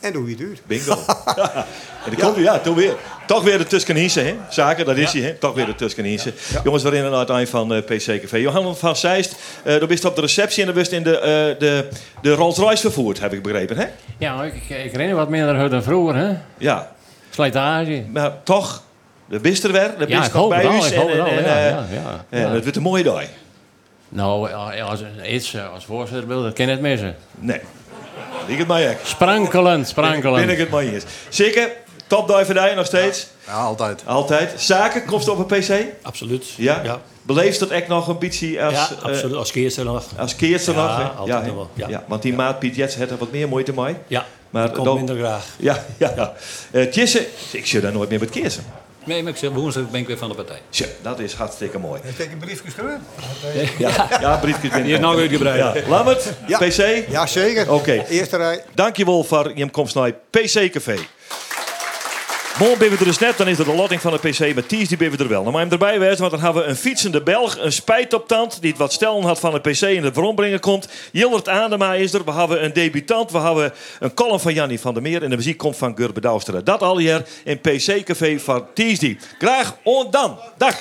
En doe je het uit.
Bingo. [LAUGHS] en dan komt hij, ja, toen weer. Toch weer de Tuskenise, hè? Zaken, dat is hij, hè? Toch weer de Tuskenise. Jongens, aan het eind van eh PC-café. Johan van Zeist, eh dan bist op de receptie en dan bist in de, eh, de, de Rolls-Royce vervoerd, heb ik begrepen, hè?
Ja, ik, ik, ren wat minder dan vroeger, hè?
Ja.
Slijtage.
Maar toch, de bist er weer, de
Ja, ik hoop
bij
al, ik hoop al, ja,
eh,
ja, ja,
en
ja.
het wordt een mooie dag.
Nou, als, iets eh, als voorzitterbeeld, dat kan het missen.
Nee. Ik het maar ik.
Sprankelend, sprankelend.
Ben ik het maar eens. Zeker, jou nog steeds?
Ja, altijd.
Altijd. Zaken, komt het op een PC?
Absoluut.
Ja?
Ja.
Beleeft dat echt nog een beetje als...
Ja,
eh,
absoluut. Als keerste nog.
Als keertje
Ja,
nog, hè?
altijd nog wel, ja.
want die maat Piet Jets heeft er wat meer moeite mee.
Ja,
maar
komt
dan-
minder graag.
Ja, ja. [LAUGHS] ja. Eh, Tjisse, ik zie daar nooit meer met keersen.
Nee, maar ik zeg, woensdag ben ik weer van de partij.
Tja, dat is hartstikke mooi.
Heb ik een brief gestuurd?
Ja, ja briefjes.
Die is nou uitgebreid.
Ja. Lammert,
Ja.
PC?
Ja, zeker.
Oké.
Eerste rij.
Dankjewel voor je komst naar PC Café. Morgen ben we er dus net, dan is er de lotting van de PC, maar Ties die ben we er wel. Dan moet je hem erbij wezen, want dan hebben we een fietsende Belg, een spijt op tand, die het wat stellen had van de PC en het verombrengen komt. Jildert Adema is er, we hebben een debutant, we hebben een column van Jannie van der Meer en de muziek komt van Gurbe Douwsteren. Dat al hier in PC Café van Ties die. Graag on dan. Dag.